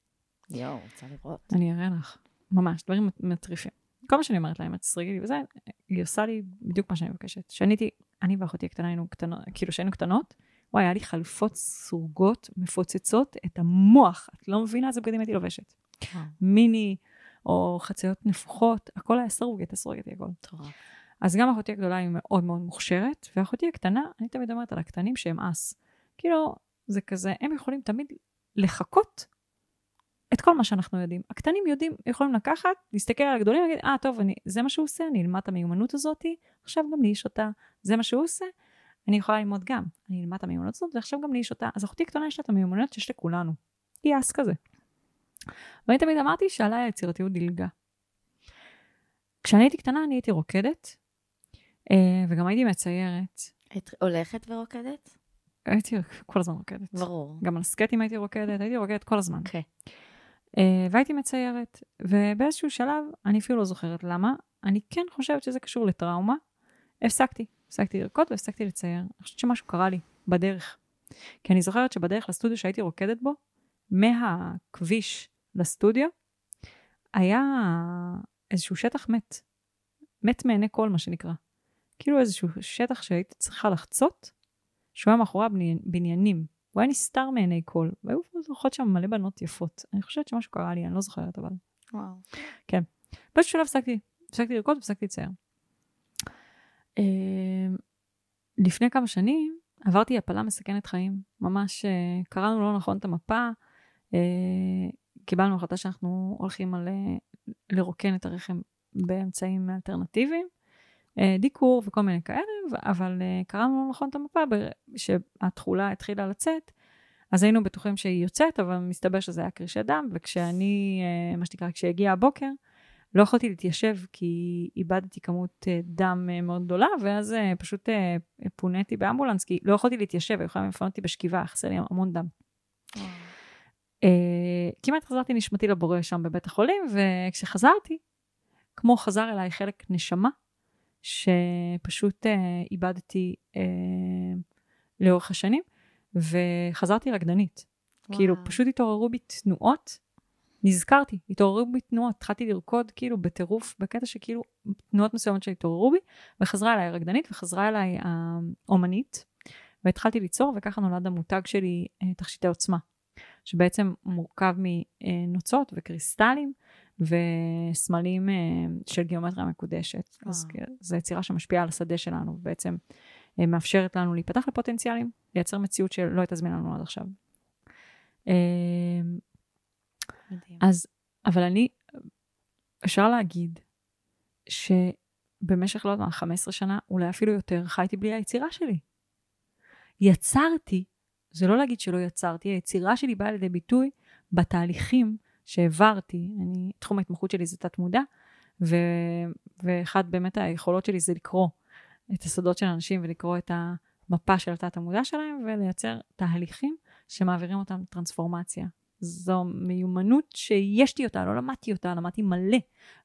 יואו, רוצה לראות. אני אראה לך. ממש, דברים מטריפים. כל מה שאני אומרת להם, את תסרגי לי וזה, היא עושה לי בדיוק מה שאני מבקשת. כשאני הייתי, אני ואחותי הקטנה היינו קטנות, כאילו כשהיינו קטנות, וואי, היה לי חלופות סרוגות, מפוצצות את המוח. את לא מבינה איזה בגדים הייתי לובשת. מיני, או חציות נפוחות, הכל היה סרוגת הכל. אז גם אחותי הגדולה היא מאוד מאוד מוכשרת, ואחותי הקטנה, אני תמיד אומרת על הקטנים שהם אס. כאילו, זה כזה, הם יכולים תמיד לחכות את כל מה שאנחנו יודעים. הקטנים יודעים, יכולים לקחת, להסתכל על הגדולים ולהגיד, אה, ah, טוב, אני, זה מה שהוא עושה, אני אלמד את המיומנות הזאת, עכשיו גם לי יש אותה. זה מה שהוא עושה, אני יכולה ללמוד גם. אני אלמד את המיומנות הזאת, ועכשיו גם לי יש אותה. אז אחותי הקטנה יש לה את המיומנות שיש לכולנו. היא אס כזה. ואני תמיד אמרתי שעליי היצירתיות דילגה. כשאני הייתי קטנה אני הייתי רוקדת, אה, וגם הייתי מציירת. את הולכת ורוקדת? הייתי כל הזמן רוקדת. ברור. גם על סקטים הייתי רוקדת, הייתי רוקדת כל הזמן. אוקיי. Okay. Uh, והייתי מציירת, ובאיזשהו שלב, אני אפילו לא זוכרת למה, אני כן חושבת שזה קשור לטראומה, הפסקתי. הפסקתי לרקוד והפסקתי לצייר. אני חושבת שמשהו קרה לי בדרך. כי אני זוכרת שבדרך לסטודיו שהייתי רוקדת בו, מהכביש לסטודיו, היה איזשהו שטח מת. מת מעיני כל, מה שנקרא. כאילו איזשהו שטח שהייתי צריכה לחצות, שהוא היה מאחורי הבניינים. הוא היה נסתר מעיני כל, והיו הולכות שם מלא בנות יפות. אני חושבת שמשהו קרה לי, אני לא זוכרת אבל. וואו. כן. באיזשהו שלב הפסקתי, הפסקתי לרקוד והפסקתי לצייר. אמ, לפני כמה שנים עברתי הפלה מסכנת חיים. ממש אה, קראנו לא נכון את המפה, אה, קיבלנו החלטה שאנחנו הולכים על אה, לרוקן את הרחם באמצעים אלטרנטיביים. דיקור וכל מיני כאלה, אבל קראנו לא נכון את המפה, שהתכולה התחילה לצאת, אז היינו בטוחים שהיא יוצאת, אבל מסתבר שזה היה קרישי דם, וכשאני, מה שנקרא, כשהגיע הבוקר, לא יכולתי להתיישב כי איבדתי כמות אה, דם אה, מאוד גדולה, ואז אה, פשוט פוניתי באמבולנס, כי לא יכולתי להתיישב, היו יכולים לפנות אותי בשכיבה, חסר לי המון דם. כמעט חזרתי נשמתי לבורא שם בבית החולים, וכשחזרתי, כמו חזר אליי חלק נשמה, שפשוט אה, איבדתי אה, לאורך השנים, וחזרתי רקדנית. וואו. כאילו, פשוט התעוררו בי תנועות, נזכרתי, התעוררו בי תנועות, התחלתי לרקוד כאילו בטירוף, בקטע שכאילו תנועות מסוימות שהתעוררו בי, וחזרה אליי הרקדנית וחזרה אליי האומנית, והתחלתי ליצור, וככה נולד המותג שלי, אה, תכשיטי עוצמה, שבעצם מורכב מנוצות וקריסטלים, וסמלים של גיאומטריה מקודשת. אז זו יצירה שמשפיעה על השדה שלנו, ובעצם מאפשרת לנו להיפתח לפוטנציאלים, לייצר מציאות שלא הייתה זמינה לנו עד עכשיו. מדהים. אז, אבל אני, אפשר להגיד שבמשך, לא יודעת 15 שנה, אולי אפילו יותר, חייתי בלי היצירה שלי. יצרתי, זה לא להגיד שלא יצרתי, היצירה שלי באה לידי ביטוי בתהליכים שהעברתי. אני, תחום ההתמחות שלי זה תת-מודע, ו, ואחד באמת היכולות שלי זה לקרוא את הסודות של אנשים ולקרוא את המפה של התת-המודע שלהם ולייצר תהליכים שמעבירים אותם טרנספורמציה. זו מיומנות שיש לי אותה, לא למדתי אותה, למדתי מלא.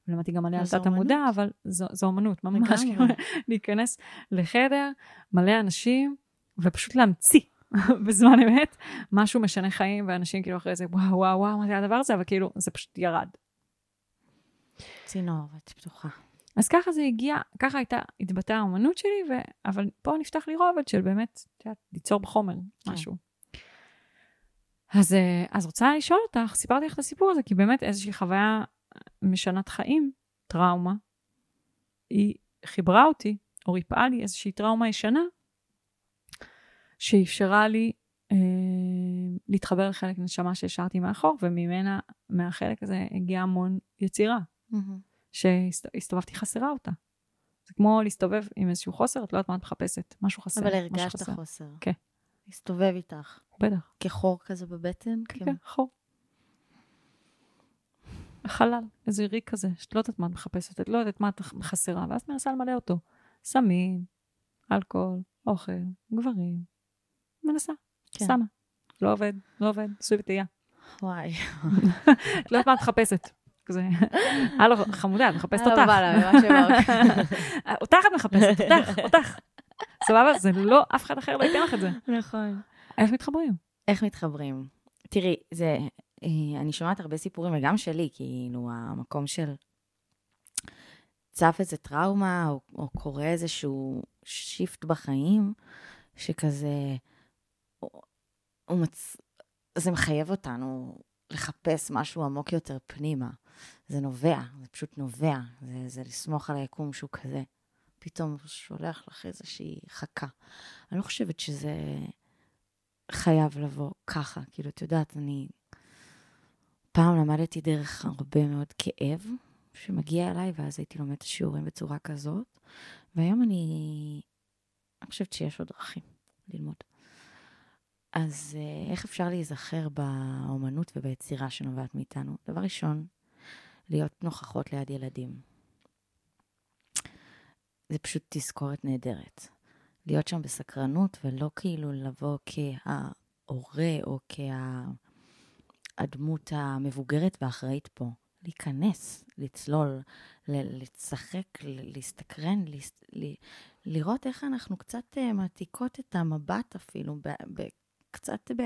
למדתי גם מלא על תת המודע, אבל זו, זו אמנות, ממש כאילו להיכנס לחדר, מלא אנשים, ופשוט להמציא בזמן אמת משהו משנה חיים, ואנשים כאילו אחרי זה, וואו, וואו, וואו, מה זה הדבר הזה? אבל כאילו, זה פשוט ירד. צינור, את פתוחה. אז ככה זה הגיע, ככה הייתה, התבטאה האמנות שלי, ו... אבל פה נפתח לי רובד של באמת, את יודעת, ליצור בחומר כן. משהו. אז, אה, אז רוצה לשאול אותך, סיפרתי לך את הסיפור הזה, כי באמת איזושהי חוויה משנת חיים, טראומה, היא חיברה אותי, או ריפאה לי איזושהי טראומה ישנה, שאפשרה לי אה, להתחבר לחלק נשמה שהשארתי מאחור, וממנה, מהחלק הזה, הגיע המון יצירה, mm-hmm. שהסתובבתי חסרה אותה. זה כמו להסתובב עם איזשהו חוסר, את לא יודעת מה את מחפשת, משהו חסר. אבל הרגשת חוסר. כן. הסתובב איתך. בטח. כחור כזה בבטן? כן, כן, חור. חלל, איזה ריק כזה, שאת לא יודעת מה את מחפשת, את לא יודעת מה את חסרה, ואז מנסה למלא אותו. סמים, אלכוהול, אוכל, גברים. מנסה, כן. שמה. לא עובד, לא עובד, עשוי וטעייה. וואי. את לא יודעת מה את מחפשת. כזה, הלו, חמודה, את מחפשת אותך. אותך את מחפשת, אותך, אותך. סבבה? זה לא, אף אחד אחר לא ייתן לך את זה. נכון. איך מתחברים? איך מתחברים? תראי, זה, אה, אני שומעת הרבה סיפורים, וגם שלי, כאילו, המקום של צף איזה טראומה, או, או קורה איזשהו שיפט בחיים, שכזה, מצ... זה מחייב אותנו לחפש משהו עמוק יותר פנימה. זה נובע, זה פשוט נובע, זה, זה לסמוך על היקום שהוא כזה. פתאום שולח לך איזושהי חכה. אני לא חושבת שזה חייב לבוא ככה. כאילו, את יודעת, אני פעם למדתי דרך הרבה מאוד כאב שמגיע אליי, ואז הייתי לומדת שיעורים בצורה כזאת, והיום אני, אני חושבת שיש עוד דרכים ללמוד. אז אה, איך אפשר להיזכר באומנות וביצירה שנובעת מאיתנו? דבר ראשון, להיות נוכחות ליד ילדים. זה פשוט תזכורת נהדרת. להיות שם בסקרנות ולא כאילו לבוא כההורה או כהדמות המבוגרת והאחראית פה. להיכנס, לצלול, לשחק, להסתקרן, לראות איך אנחנו קצת אה, מעתיקות את המבט אפילו, קצת ב...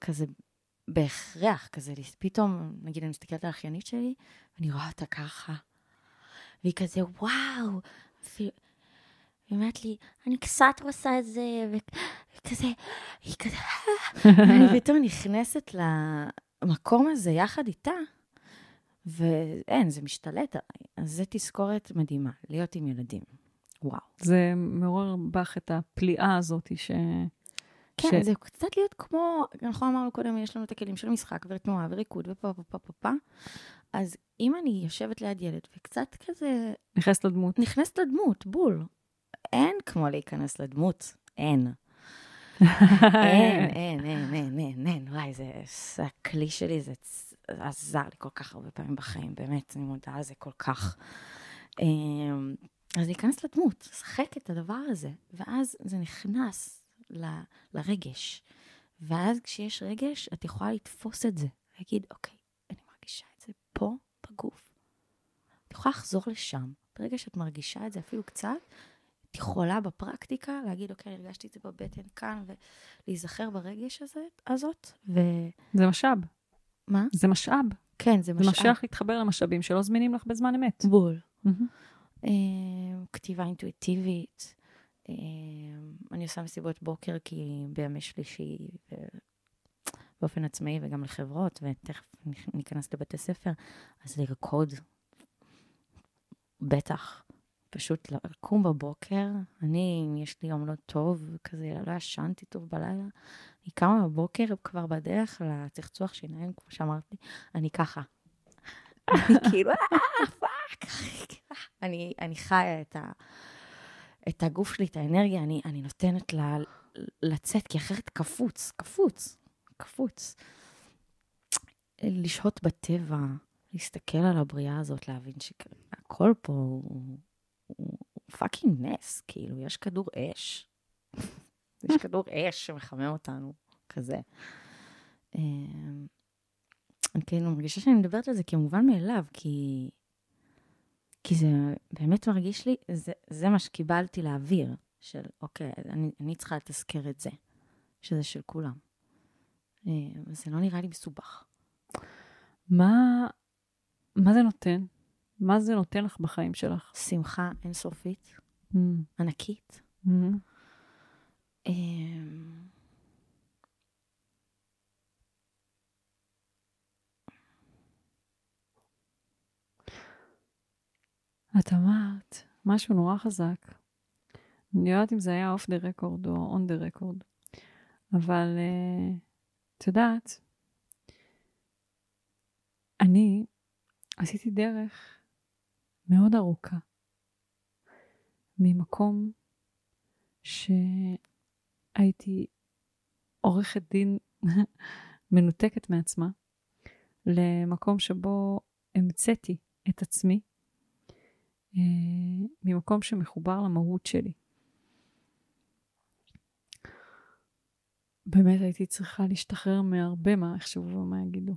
כזה בהכרח, כזה, פתאום, נגיד, אני מסתכלת על האחיינית שלי, ואני רואה אותה ככה, והיא כזה, וואו, היא אומרת לי, אני קצת עושה את זה, וכזה, היא כזה, ואני פתאום נכנסת למקום הזה יחד איתה, ואין, זה משתלט עליי. אז זה תזכורת מדהימה, להיות עם ילדים. וואו. זה מעורר בך את הפליאה הזאת ש... כן, ש... זה קצת להיות כמו, אנחנו אמרנו קודם, יש לנו את הכלים של משחק ותנועה וריקוד ופה ופה ופה ופה. אז אם אני יושבת ליד ילד וקצת כזה... נכנסת לדמות. נכנסת לדמות, בול. אין כמו להיכנס לדמות, אין. אין, אין, אין, אין, אין, אין, וואי, זה, זה הכלי שלי, זה עזר לי כל כך הרבה פעמים בחיים, באמת, אני מודה על זה כל כך. אמ, אז להיכנס לדמות, לשחק את הדבר הזה, ואז זה נכנס ל, לרגש. ואז כשיש רגש, את יכולה לתפוס את זה, להגיד, אוקיי, אני מרגישה את זה פה בגוף. את יכולה לחזור לשם, ברגע שאת מרגישה את זה אפילו קצת, את יכולה בפרקטיקה להגיד, אוקיי, הרגשתי את זה בבטן כאן, ולהיזכר ברגש הזה, הזאת, ו... זה משאב. מה? זה משאב. כן, זה זה משאב. משאב להתחבר למשאבים שלא זמינים לך בזמן אמת. בול. אה, כתיבה אינטואיטיבית. אה, אני עושה מסיבות בוקר כי בימי שלישי, ו- באופן עצמאי וגם לחברות, ותכף ניכנס לבתי ספר, אז לרקוד, בטח. פשוט לקום בבוקר, אני, יש לי יום לא טוב, כזה, לא ישנתי טוב בלילה, אני קמה בבוקר כבר בדרך לצחצוח שיניים, כמו שאמרתי, אני ככה. אני כאילו, אה, fuck. אני חיה את, ה, את הגוף שלי, את האנרגיה, אני, אני נותנת לה לצאת, כי אחרת קפוץ, קפוץ, קפוץ. לשהות בטבע, להסתכל על הבריאה הזאת, להבין שהכל פה הוא, פאקינג נס, כאילו, יש כדור אש. יש כדור אש שמחמם אותנו, כזה. אמ, אני כאילו מרגישה שאני מדברת על זה כמובן מאליו, כי, כי זה באמת מרגיש לי, זה, זה מה שקיבלתי להעביר, של אוקיי, אני, אני צריכה לתזכר את זה, שזה של כולם. אה, זה לא נראה לי מסובך. מה, מה זה נותן? מה זה נותן לך בחיים שלך? שמחה אינסופית, Mm, ענקית. mm. את אמרת משהו נורא חזק. אני לא יודעת אם זה היה off the record או on the record, אבל אה, את יודעת, אני עשיתי דרך מאוד ארוכה ממקום שהייתי עורכת דין מנותקת מעצמה, למקום שבו המצאתי את עצמי אה, ממקום שמחובר למהות שלי. באמת הייתי צריכה להשתחרר מהרבה מה יחשבו ומה יגידו.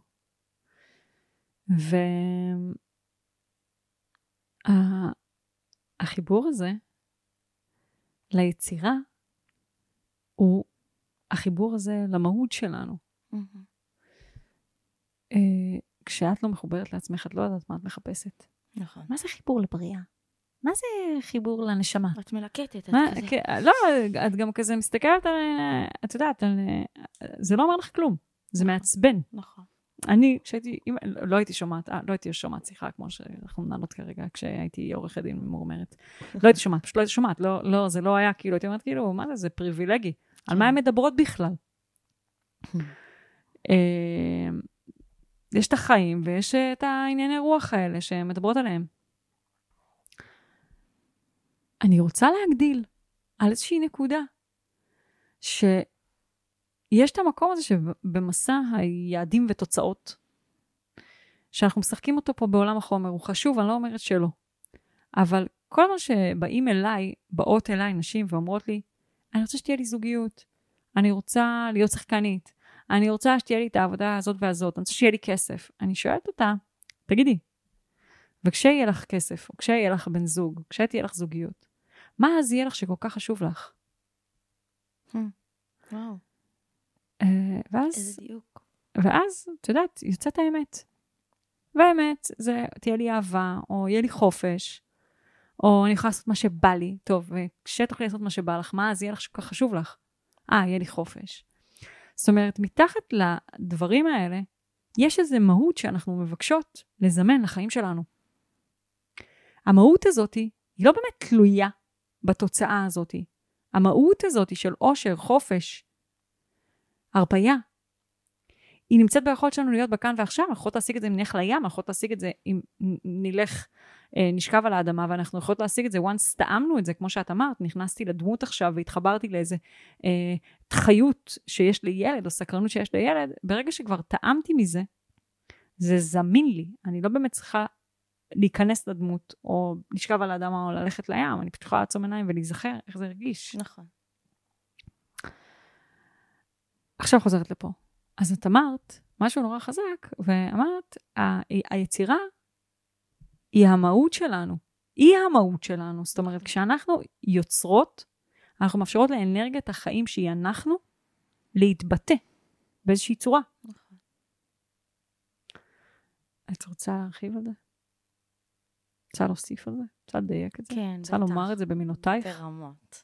והחיבור הזה ליצירה הוא החיבור הזה למהות שלנו. אה, כשאת לא מחוברת לעצמך, את לא יודעת מה את מחפשת. נכון. מה זה חיבור לבריאה? מה זה חיבור לנשמה? את מלקטת, את מה, כזה. כן, לא, את גם כזה מסתכלת על, את יודעת, על, זה לא אומר לך כלום, זה מעצבן. נכון. אני, כשהייתי, אם- לא הייתי שומעת, אה, לא הייתי שומעת שיחה כמו שאנחנו מנהלות כרגע, כשהייתי עורכת דין ממורמרת. לא הייתי שומעת, פשוט לא הייתי שומעת, לא, לא, זה לא היה כאילו, הייתי אומרת כאילו, מה זה, זה פריבילגי. על מה הן מדברות בכלל? אה, יש את החיים ויש את הענייני רוח האלה שהן מדברות עליהם. אני רוצה להגדיל על איזושהי נקודה, שיש את המקום הזה שבמסע היעדים ותוצאות, שאנחנו משחקים אותו פה בעולם החומר, הוא חשוב, אני לא אומרת שלא. אבל כל מה שבאים אליי, באות אליי נשים ואומרות לי, אני רוצה שתהיה לי זוגיות, אני רוצה להיות שחקנית, אני רוצה שתהיה לי את העבודה הזאת והזאת, אני רוצה שיהיה לי כסף. אני שואלת אותה, תגידי, וכשיהיה לך כסף, או כשיהיה לך בן זוג, כשתהיה לך זוגיות, מה אז יהיה לך שכל כך חשוב לך? וואו, אה, ואז, איזה דיוק. ואז, את יודעת, יוצאת האמת. והאמת, זה תהיה לי אהבה, או יהיה לי חופש, או אני יכולה לעשות מה שבא לי. טוב, וכשתוכלי לעשות מה שבא לך, מה אז יהיה לך שכל כך חשוב לך? אה, יהיה לי חופש. זאת אומרת, מתחת לדברים האלה, יש איזו מהות שאנחנו מבקשות לזמן לחיים שלנו. המהות הזאת היא לא באמת תלויה בתוצאה הזאת. המהות הזאת של עושר, חופש, הרפאיה, היא נמצאת ביכולת שלנו להיות בכאן ועכשיו, אנחנו יכולות להשיג את זה אם נלך לים, אנחנו יכולות להשיג את זה אם נלך, נשכב על האדמה, ואנחנו יכולות להשיג את זה once טעמנו את זה, כמו שאת אמרת, נכנסתי לדמות עכשיו והתחברתי לאיזה אה, חיות שיש לילד, או סקרנות שיש לילד, ברגע שכבר טעמתי מזה, זה זמין לי, אני לא באמת צריכה להיכנס לדמות, או לשכב על האדמה, או ללכת לים, אני פשוט יכולה לעצום עיניים ולהיזכר איך זה הרגיש. נכון. עכשיו חוזרת לפה. אז את אמרת משהו נורא חזק, ואמרת, ה- היצירה היא המהות שלנו. היא המהות שלנו. זאת אומרת, כשאנחנו יוצרות, אנחנו מאפשרות לאנרגיית החיים שהיא אנחנו, להתבטא באיזושהי צורה. נכון. את רוצה להרחיב על זה? רוצה להוסיף על זה? רוצה לדייק את זה? כן, רוצה בטח. לומר את זה במילותייך? ברמות.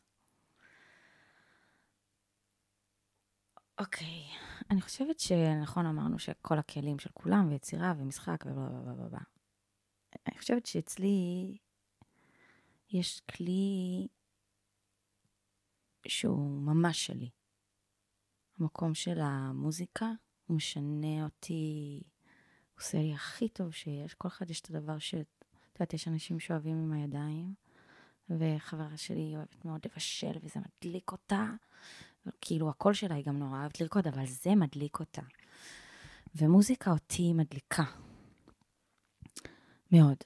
אוקיי, אני חושבת שנכון אמרנו שכל הכלים של כולם, ויצירה ומשחק ובלה בלה בלה בלה. אני חושבת שאצלי יש כלי שהוא ממש שלי. המקום של המוזיקה, הוא משנה אותי, הוא עושה לי הכי טוב שיש. כל אחד יש את הדבר ש... את יודעת, יש אנשים שאוהבים עם הידיים, וחברה שלי אוהבת מאוד לבשל, וזה מדליק אותה. כאילו, הקול שלה היא גם נורא אוהבת לרקוד, אבל זה מדליק אותה. ומוזיקה אותי מדליקה. מאוד.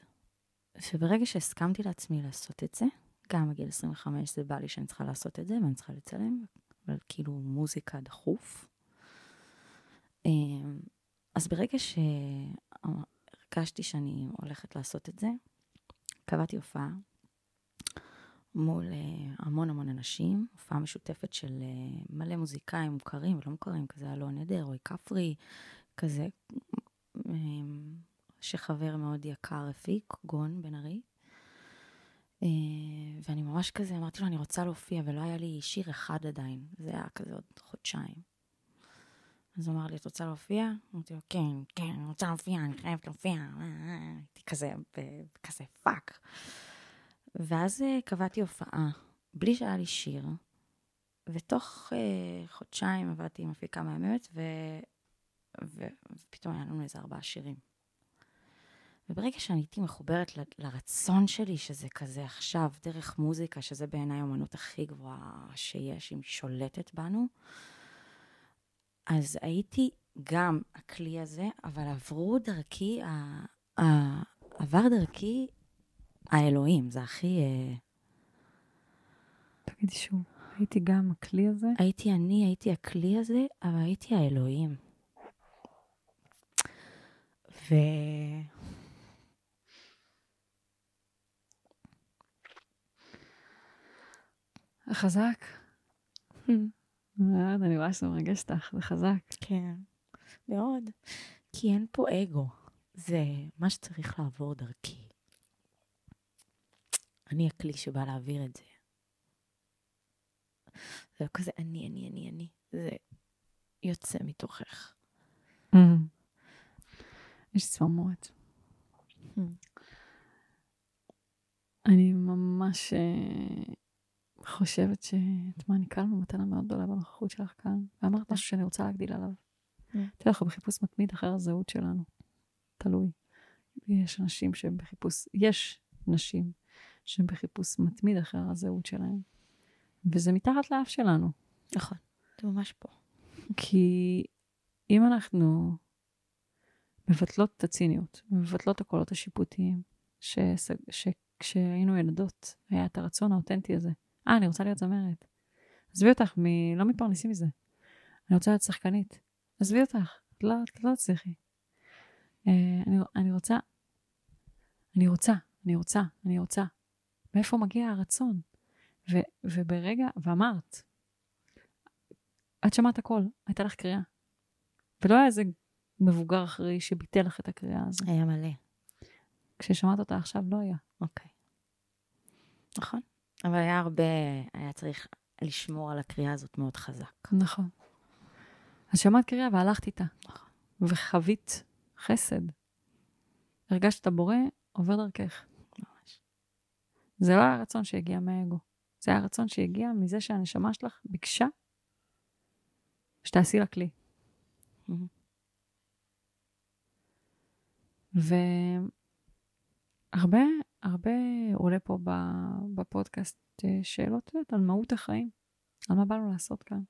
וברגע שהסכמתי לעצמי לעשות את זה, גם בגיל 25 זה בא לי שאני צריכה לעשות את זה, ואני צריכה לצלם, אבל כאילו מוזיקה דחוף. אמ, אז ברגע שהרגשתי שאני הולכת לעשות את זה, קבעתי הופעה מול uh, המון המון אנשים, הופעה משותפת של uh, מלא מוזיקאים מוכרים ולא מוכרים, כזה אלון עדר, רועי כפרי, כזה, um, שחבר מאוד יקר הפיק, גון בן ארי. אה, ואני ממש כזה, אמרתי לו, אני רוצה להופיע, ולא היה לי שיר אחד עדיין, זה היה כזה עוד חודשיים. אז הוא אמר לי, את רוצה להופיע? אמרתי לו, כן, כן, אני רוצה להופיע, אני חייבת להופיע. הייתי כזה, כזה fuck. ואז אה, קבעתי הופעה, בלי שהיה לי שיר, ותוך חודשיים עבדתי עם מפיקה מהממת, ו... ו... ופתאום היה לנו איזה ארבעה שירים. וברגע שאני הייתי מחוברת ל... לרצון שלי, שזה כזה עכשיו, דרך מוזיקה, שזה בעיניי האמנות הכי גבוהה שיש, היא שולטת בנו, אז הייתי גם הכלי הזה, אבל עברו דרכי, ה... ה... עבר דרכי האלוהים, זה הכי... אה, תגידי שוב, הייתי גם הכלי הזה? הייתי אני, הייתי הכלי הזה, אבל הייתי האלוהים. ו... חזק. מאוד, אני רואה שזה מרגש אותך, זה חזק. כן, מאוד. כי אין פה אגו. זה מה שצריך לעבור דרכי. אני הכלי שבא להעביר את זה. זה לא כזה אני, אני, אני, אני. זה יוצא מתוכך. יש צמרמורת. אני ממש אה, חושבת שאת מעניקה לנו מתנה מאוד גדולה בנוכחות שלך כאן, ואמרת משהו שאני רוצה להגדיל עליו. תראה, אנחנו בחיפוש מתמיד אחר הזהות שלנו. תלוי. יש אנשים שהם בחיפוש, יש נשים שהם בחיפוש מתמיד אחר הזהות שלהם, וזה מתחת לאף שלנו. נכון, זה ממש פה. כי אם אנחנו מבטלות את הציניות, מבטלות את הקולות השיפוטיים, שכשהיינו ילדות היה את הרצון האותנטי הזה. אה, אני רוצה להיות זמרת. עזבי אותך, מ... לא מתפרנסים מזה. אני רוצה להיות שחקנית. עזבי אותך, את לא, את לא תצליחי. Uh, אני, אני רוצה, אני רוצה, אני רוצה, אני רוצה. מאיפה מגיע הרצון? ו, וברגע, ואמרת, את שמעת הכל, הייתה לך קריאה. ולא היה איזה מבוגר אחרי שביטל לך את הקריאה הזו. היה מלא. כששמעת אותה עכשיו לא היה. אוקיי. נכון. אבל היה הרבה, היה צריך לשמור על הקריאה הזאת מאוד חזק. נכון. אז שמעת קריאה והלכת איתה. נכון. וחווית חסד. הרגשת את הבורא עובר דרכך. ממש. זה לא היה רצון שהגיע מהאגו. זה היה רצון שהגיע מזה שהנשמה שלך ביקשה שתעשי לה כלי. והרבה, הרבה עולה פה בפודקאסט אה, שאלות, יודעת, על מהות החיים, על מה באנו לעשות כאן.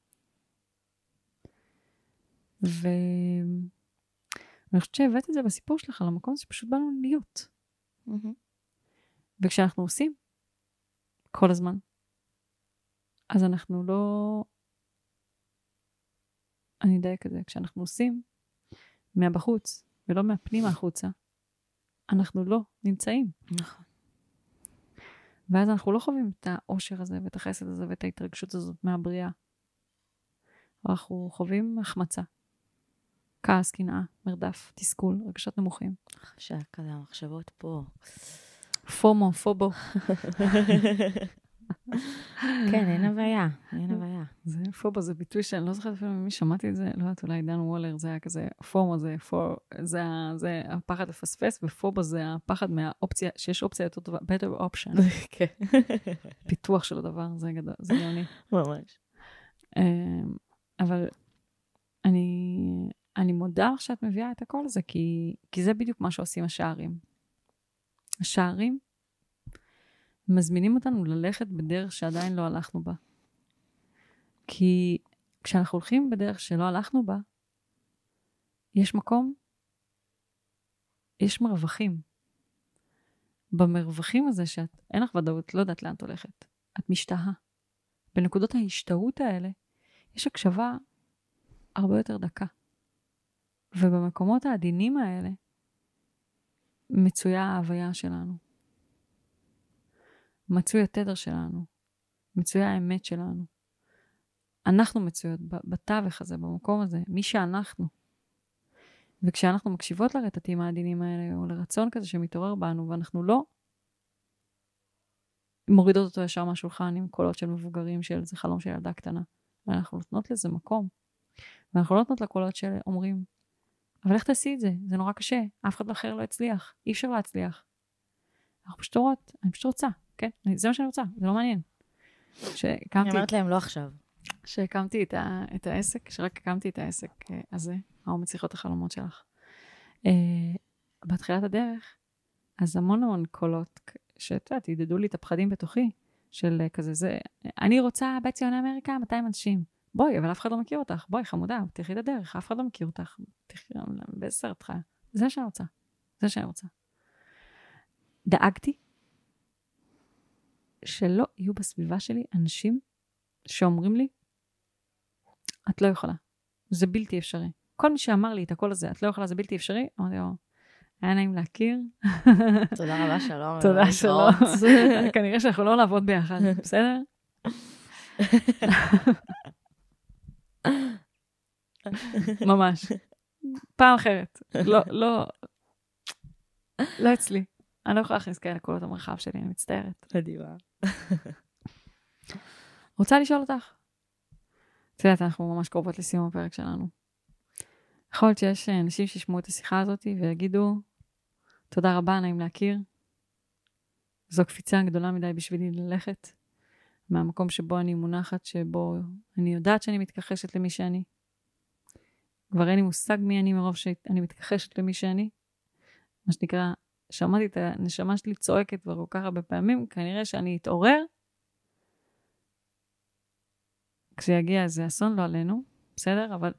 ואני חושבת שהבאת את זה בסיפור שלך למקום שפשוט באנו להיות. מהמם. וכשאנחנו עושים כל הזמן, אז אנחנו לא... אני אדייק את זה, כשאנחנו עושים מהבחוץ ולא מהפנימה החוצה, אנחנו לא נמצאים. נכון. ואז אנחנו לא חווים את האושר הזה ואת החסד הזה ואת ההתרגשות הזאת מהבריאה. אנחנו חווים החמצה. כעס, קנאה, מרדף, תסכול, רגשות נמוכים. שכזה המחשבות פה. פומו, פובו. כן, אין הוויה, אין הוויה. זה פובו, זה ביטוי שאני לא זוכרת אפילו ממי שמעתי את זה, לא יודעת, אולי דן וולר, זה היה כזה, פומו זה, פור, זה, זה הפחד לפספס, ופובו זה הפחד מהאופציה, שיש אופציה יותר טובה, better option. כן. פיתוח של הדבר, זה גדול, זה גאוני. ממש. אמ, אבל אני, אני מודה לך שאת מביאה את הקול הזה, כי, כי זה בדיוק מה שעושים השערים. השערים מזמינים אותנו ללכת בדרך שעדיין לא הלכנו בה. כי כשאנחנו הולכים בדרך שלא הלכנו בה, יש מקום, יש מרווחים. במרווחים הזה שאת, אין לך ודאות, לא יודעת לאן את הולכת. את משתהה. בנקודות ההשתהות האלה, יש הקשבה הרבה יותר דקה. ובמקומות העדינים האלה, מצויה ההוויה שלנו. מצוי התדר שלנו, מצויה האמת שלנו. אנחנו מצויות בתווך הזה, במקום הזה, מי שאנחנו. וכשאנחנו מקשיבות לרטטים העדינים האלה, או לרצון כזה שמתעורר בנו, ואנחנו לא מורידות אותו ישר מהשולחן עם קולות של מבוגרים של זה חלום של ילדה קטנה, ואנחנו נותנות לזה מקום. ואנחנו לא נותנות לקולות שאומרים, אבל איך תעשי את זה? זה נורא קשה, אף אחד אחר לא יצליח, אי אפשר להצליח. אנחנו פשוט רואות, אני פשוט רוצה, כן? זה מה שאני רוצה, זה לא מעניין. שהקמתי... אני אומרת להם לא עכשיו. כשהקמתי את, ה, את העסק, כשרק הקמתי את העסק אה, הזה, האומץ שיחות החלומות שלך. Uh, בתחילת הדרך, אז המון המון קולות, שאת יודעת, ידדו לי את הפחדים בתוכי, של uh, כזה זה, אני רוצה בית ציוני אמריקה, 200 אנשים. בואי, אבל אף אחד לא מכיר אותך, בואי חמודה, תלכי את הדרך, אף אחד לא מכיר אותך, תלכי, באיזה סרט חיה. זה שאני רוצה, זה שאני רוצה. דאגתי שלא יהיו בסביבה שלי אנשים שאומרים לי, את לא יכולה, זה בלתי אפשרי. כל מי שאמר לי את הקול הזה, את לא יכולה, זה בלתי אפשרי, אמרתי לו, היה נעים להכיר. תודה רבה, שלום. תודה, שלום. כנראה שאנחנו לא נעבוד ביחד, בסדר? ממש. פעם אחרת. לא, לא, לא אצלי. אני לא יכולה להכניס כאלה קולות המרחב שלי, אני מצטערת. מדהימה. רוצה לשאול אותך? את יודעת, אנחנו ממש קרובות לסיום הפרק שלנו. יכול להיות שיש אנשים שישמעו את השיחה הזאת ויגידו, תודה רבה, נעים להכיר. זו קפיצה גדולה מדי בשבילי ללכת מהמקום שבו אני מונחת, שבו אני יודעת שאני מתכחשת למי שאני. כבר אין לי מושג מי אני מרוב שאני מתכחשת למי שאני. מה שנקרא, שמעתי את הנשמה שלי צועקת כבר כל כך הרבה פעמים, כנראה שאני אתעורר כשיגיע איזה אסון, לא עלינו, בסדר? אבל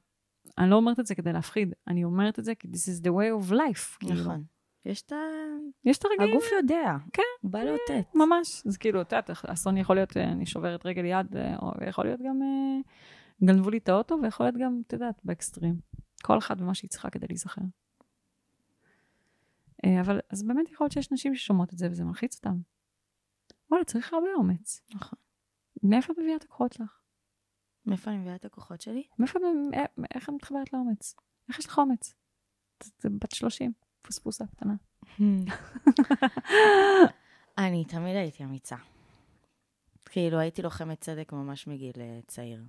אני לא אומרת את זה כדי להפחיד, אני אומרת את זה כי this is the way of life. כאילו. נכון. כאילו. יש את ה... יש את הרגעים. הגוף יודע. כן. הוא בא לאותת. ממש. אז כאילו, את יודעת, אסון יכול להיות, אה, אני שוברת רגל יד, אה, או יכול להיות גם, אה, גנבו לי את האוטו, ויכול להיות גם, את יודעת, באקסטרים. כל אחד ומה שהיא צריכה כדי להיזכר. אבל, אז באמת יכול להיות שיש נשים ששומעות את זה וזה מלחיץ אותן. וואלה, צריך הרבה אומץ. נכון. מאיפה את מביאה את הכוחות שלך? מאיפה אני מביאה את הכוחות שלי? מאיפה, איך את מתחברת לאומץ? איך יש לך אומץ? את בת 30. פוספוסה קטנה. אני תמיד הייתי אמיצה. כאילו, הייתי לוחמת צדק ממש מגיל אה, צעיר.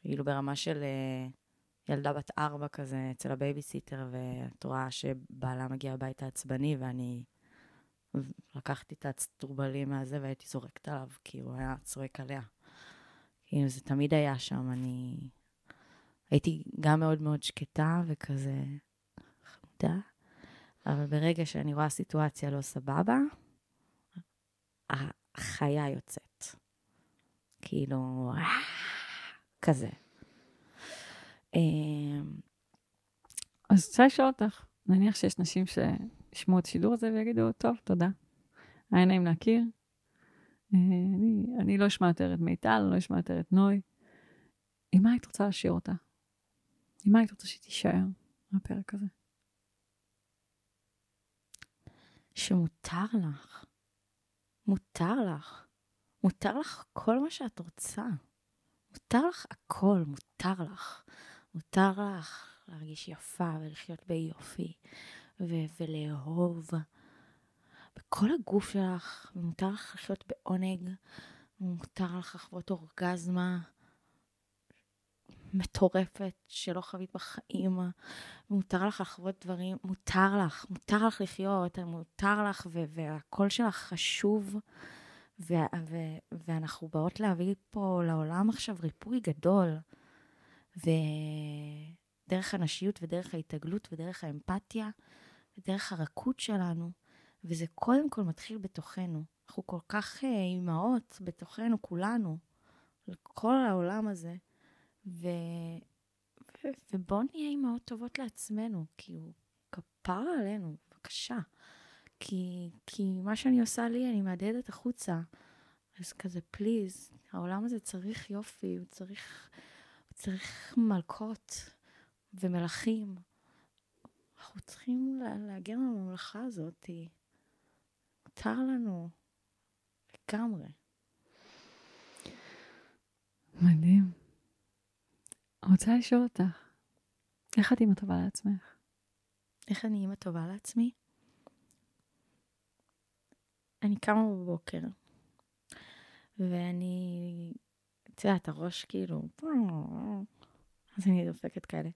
כאילו, ברמה של אה, ילדה בת ארבע כזה, אצל הבייביסיטר, ואת רואה שבעלה מגיע הביתה עצבני, ואני לקחתי את האצטרובלים מהזה והייתי זורקת עליו, כי הוא היה צועק עליה. כאילו, זה תמיד היה שם, אני... הייתי גם מאוד מאוד שקטה וכזה איתה, אבל ברגע שאני רואה סיטואציה לא סבבה, החיה יוצאת. כאילו, כזה. אמ, אז רוצה לשאול אותך, נניח שיש נשים שישמעו את השידור הזה ויגידו, טוב, תודה. היה נעים להכיר. אה, אני, אני לא אשמע יותר את מיטל, לא אשמע יותר את נוי. עם מה היית רוצה להשאיר אותה? עם מה היית רוצה שתישאר מהפרק הזה? שמותר לך מותר לך. מותר לך כל מה שאת רוצה. מותר לך הכל, מותר לך. מותר לך להרגיש יפה ולחיות ביופי ו- ולאהוב בכל הגוף שלך, ומותר לך לחיות בעונג, ומותר לך לחוות אורגזמה מטורפת שלא חווית בחיים, ומותר לך לחוות דברים, מותר לך, מותר לך לחיות, מותר לך, ו- והקול שלך חשוב. ו- ו- ואנחנו באות להביא פה לעולם עכשיו ריפוי גדול. ודרך הנשיות ודרך ההתעגלות ודרך האמפתיה ודרך הרכות שלנו, וזה קודם כל מתחיל בתוכנו. אנחנו כל כך אה, אימהות בתוכנו, כולנו, לכל העולם הזה. ו... ו... ובואו נהיה אימהות טובות לעצמנו, הוא כפר עלינו, בבקשה. כי, כי מה שאני עושה לי, אני מהדהדת החוצה. אז כזה, פליז, העולם הזה צריך יופי, הוא צריך, צריך מלכות ומלכים. אנחנו צריכים להגן על הממלכה הזאת. מותר לנו לגמרי. מדהים. רוצה לשאול אותך, איך את אימא טובה לעצמך? איך אני אימא טובה לעצמי? אני קמה בבוקר, ואני, את יודעת, הראש כאילו, אז אני דופקת כאלה.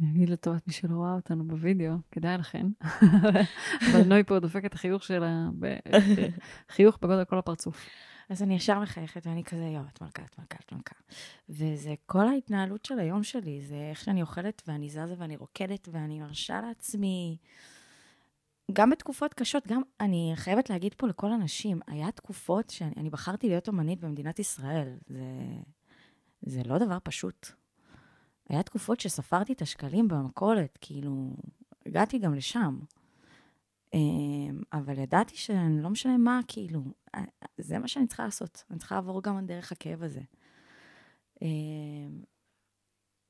אני אגיד לטובת מי שלא רואה אותנו בווידאו, כדאי לכן. אבל נוי פה דופק את החיוך שלה, חיוך בגודל כל הפרצוף. אז אני ישר מחייכת, ואני כזה, יואו, את מלכה, את מלכה, את מלכה. וזה כל ההתנהלות של היום שלי, זה איך שאני אוכלת, ואני זזה ואני רוקדת, ואני מרשה לעצמי. גם בתקופות קשות, גם, אני חייבת להגיד פה לכל הנשים, היה תקופות שאני בחרתי להיות אומנית במדינת ישראל. זה, זה לא דבר פשוט. היה תקופות שספרתי את השקלים במכולת, כאילו, הגעתי גם לשם. אמ, אבל ידעתי שאני לא משנה מה, כאילו, אה, זה מה שאני צריכה לעשות. אני צריכה לעבור גם דרך הכאב הזה. אמ,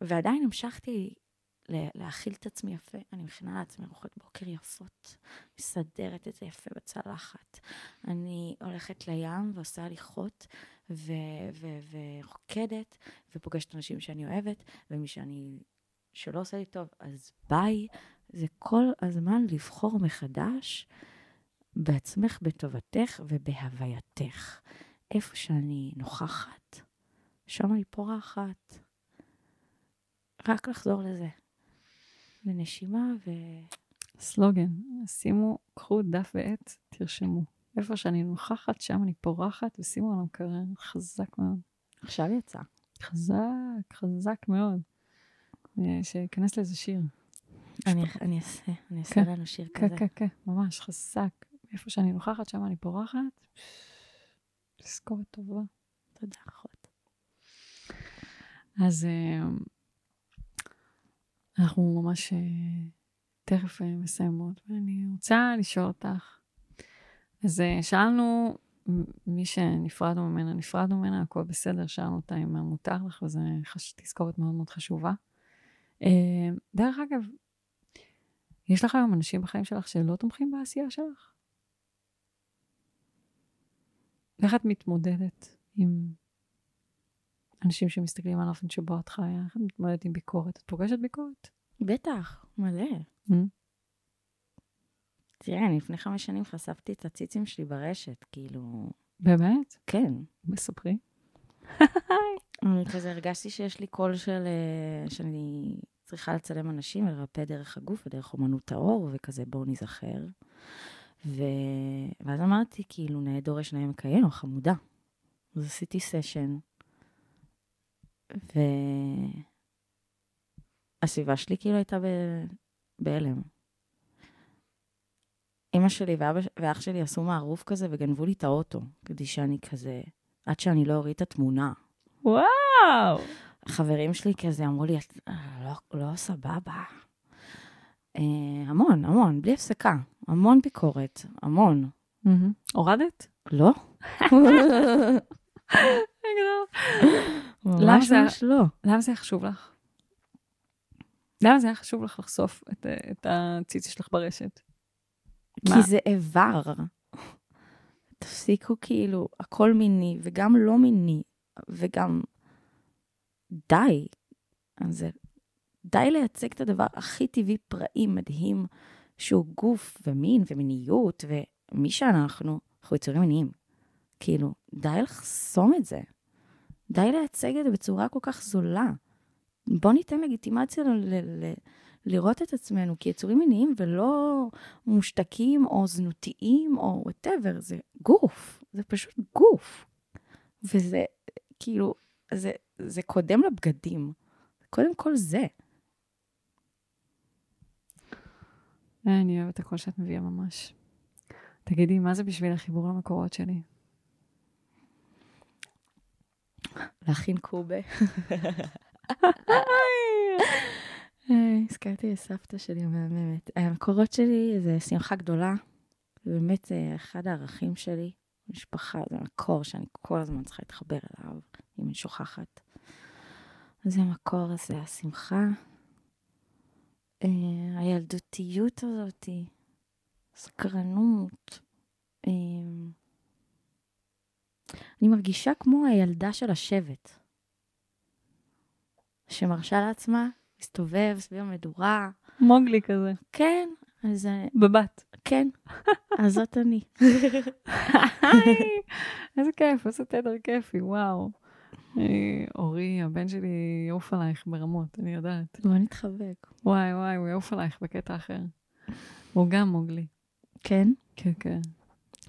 ועדיין המשכתי להאכיל את עצמי יפה. אני מכינה לעצמי ארוחות בוקר יפות, מסדרת את זה יפה בצלחת. אני הולכת לים ועושה הליכות ורוקדת, ופוגשת אנשים שאני אוהבת, ומי שאני, שלא עושה לי טוב, אז ביי. זה כל הזמן לבחור מחדש בעצמך, בטובתך ובהווייתך. איפה שאני נוכחת, שם אני פורחת. רק לחזור לזה. לנשימה ו... סלוגן, שימו, קחו דף ועט, תרשמו. איפה שאני נוכחת, שם אני פורחת, ושימו על המקרר, חזק מאוד. עכשיו יצא. חזק, חזק מאוד. אה, שייכנס לאיזה שיר. אני, אני אעשה, אני אעשה כן, לנו שיר כן, כזה. כן, כן, ממש חזק. איפה שאני נוכחת, שם אני פורחת. תזכורת טובה. תודה, אחות. אז אה, אנחנו ממש אה, תכף מסיימות, ואני רוצה לשאול אותך, אז שאלנו, מי שנפרדנו ממנה, נפרדנו ממנה, הכל בסדר, שאלנו אותה אם מותר לך, וזו חש... תזכורת מאוד מאוד חשובה. דרך אגב, יש לך היום אנשים בחיים שלך שלא תומכים בעשייה שלך? איך את מתמודדת עם אנשים שמסתכלים על האופן שבו את חיה? איך את מתמודדת עם ביקורת? את פוגשת ביקורת? בטח, מלא. Mm. תראה, אני לפני חמש שנים חשפתי את הציצים שלי ברשת, כאילו... באמת? כן. מספרי. אני כזה הרגשתי שיש לי קול של... אה, שאני צריכה לצלם אנשים ולרפא דרך הגוף ודרך אומנות האור, וכזה בואו ניזכר. ו... ואז אמרתי, כאילו, נאה דורש נאה מקיים, חמודה. אז עשיתי סשן, והסביבה שלי כאילו הייתה ב... בהלם. אימא שלי ואבא, ואח שלי עשו מערוף כזה וגנבו לי את האוטו, כדי שאני כזה, עד שאני לא אוריד את התמונה. וואו! חברים שלי כזה אמרו לי, לא, לא סבבה. אה, המון, המון, בלי הפסקה. המון ביקורת, המון. הורדת? לא. ממש ממש לא. למה זה היה חשוב לך? למה זה היה חשוב לך לחשוף את, את הציצי שלך ברשת? כי מה? זה איבר. תפסיקו כאילו, הכל מיני, וגם לא מיני, וגם די. אז זה, די לייצג את הדבר הכי טבעי, פראי, מדהים, שהוא גוף ומין ומיניות, ומי שאנחנו, אנחנו יצורים מיניים. כאילו, די לחסום את זה. די לייצג את זה בצורה כל כך זולה. בוא ניתן לגיטימציה ל- ל- לראות את עצמנו כיצורים מיניים ולא מושתקים או זנותיים או whatever, זה גוף, זה פשוט גוף. וזה כאילו, זה, זה קודם לבגדים. קודם כל זה. אני אוהבת הכל שאת מביאה ממש. תגידי, מה זה בשביל החיבור למקורות שלי? להכין קובה. הזכרתי את סבתא שלי המהממת. המקורות שלי זה שמחה גדולה. זה זה אחד הערכים שלי. משפחה זה מקור שאני כל הזמן צריכה להתחבר אליו, אם אני שוכחת. אז המקור הזה, השמחה, אה, הילדותיות הזאת, סקרנות. אני מרגישה כמו הילדה של השבט, שמרשה לעצמה להסתובב סביב המדורה. מוגלי כזה. כן, אז אה, בבת. כן, אז זאת אני. איזה כיף, איזה תדר כיפי, וואו. אה, אורי, הבן שלי יעוף עלייך ברמות, אני יודעת. בוא נתחבק. וואי וואי, הוא יעוף עלייך בקטע אחר. הוא גם מוגלי. כן? כן, כן.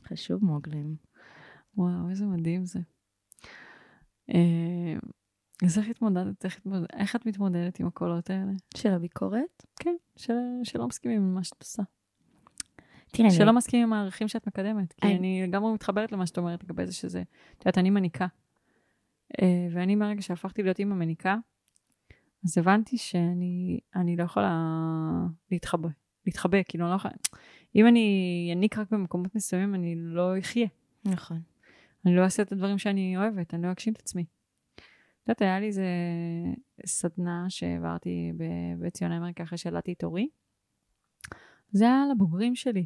חשוב מוגלים. וואו, איזה מדהים זה. אה, אז איך התמודדת, איך, התמודד, איך את מתמודדת עם הקולות האלה? של הביקורת? כן, של, שלא מסכימים עם מה שאת עושה. תראה, שלא אני... מסכימים עם הערכים שאת מקדמת. כי אני- אני לגמרי מתחברת למה שאת אומרת לגבי זה שזה, את יודעת, אני מניקה. אה, ואני מהרגע שהפכתי להיות אימא מניקה, אז הבנתי שאני אני לא יכולה להתחבא, להתחבא, כאילו, לא יכולה... אם אני אניק רק במקומות מסוימים, אני לא אחיה. נכון. אני לא אעשה את הדברים שאני אוהבת, אני לא אגשים את עצמי. את יודעת, היה לי איזה סדנה שהעברתי ב- בציון אמריקה אחרי שילדתי את אורי. זה היה לבוגרים שלי.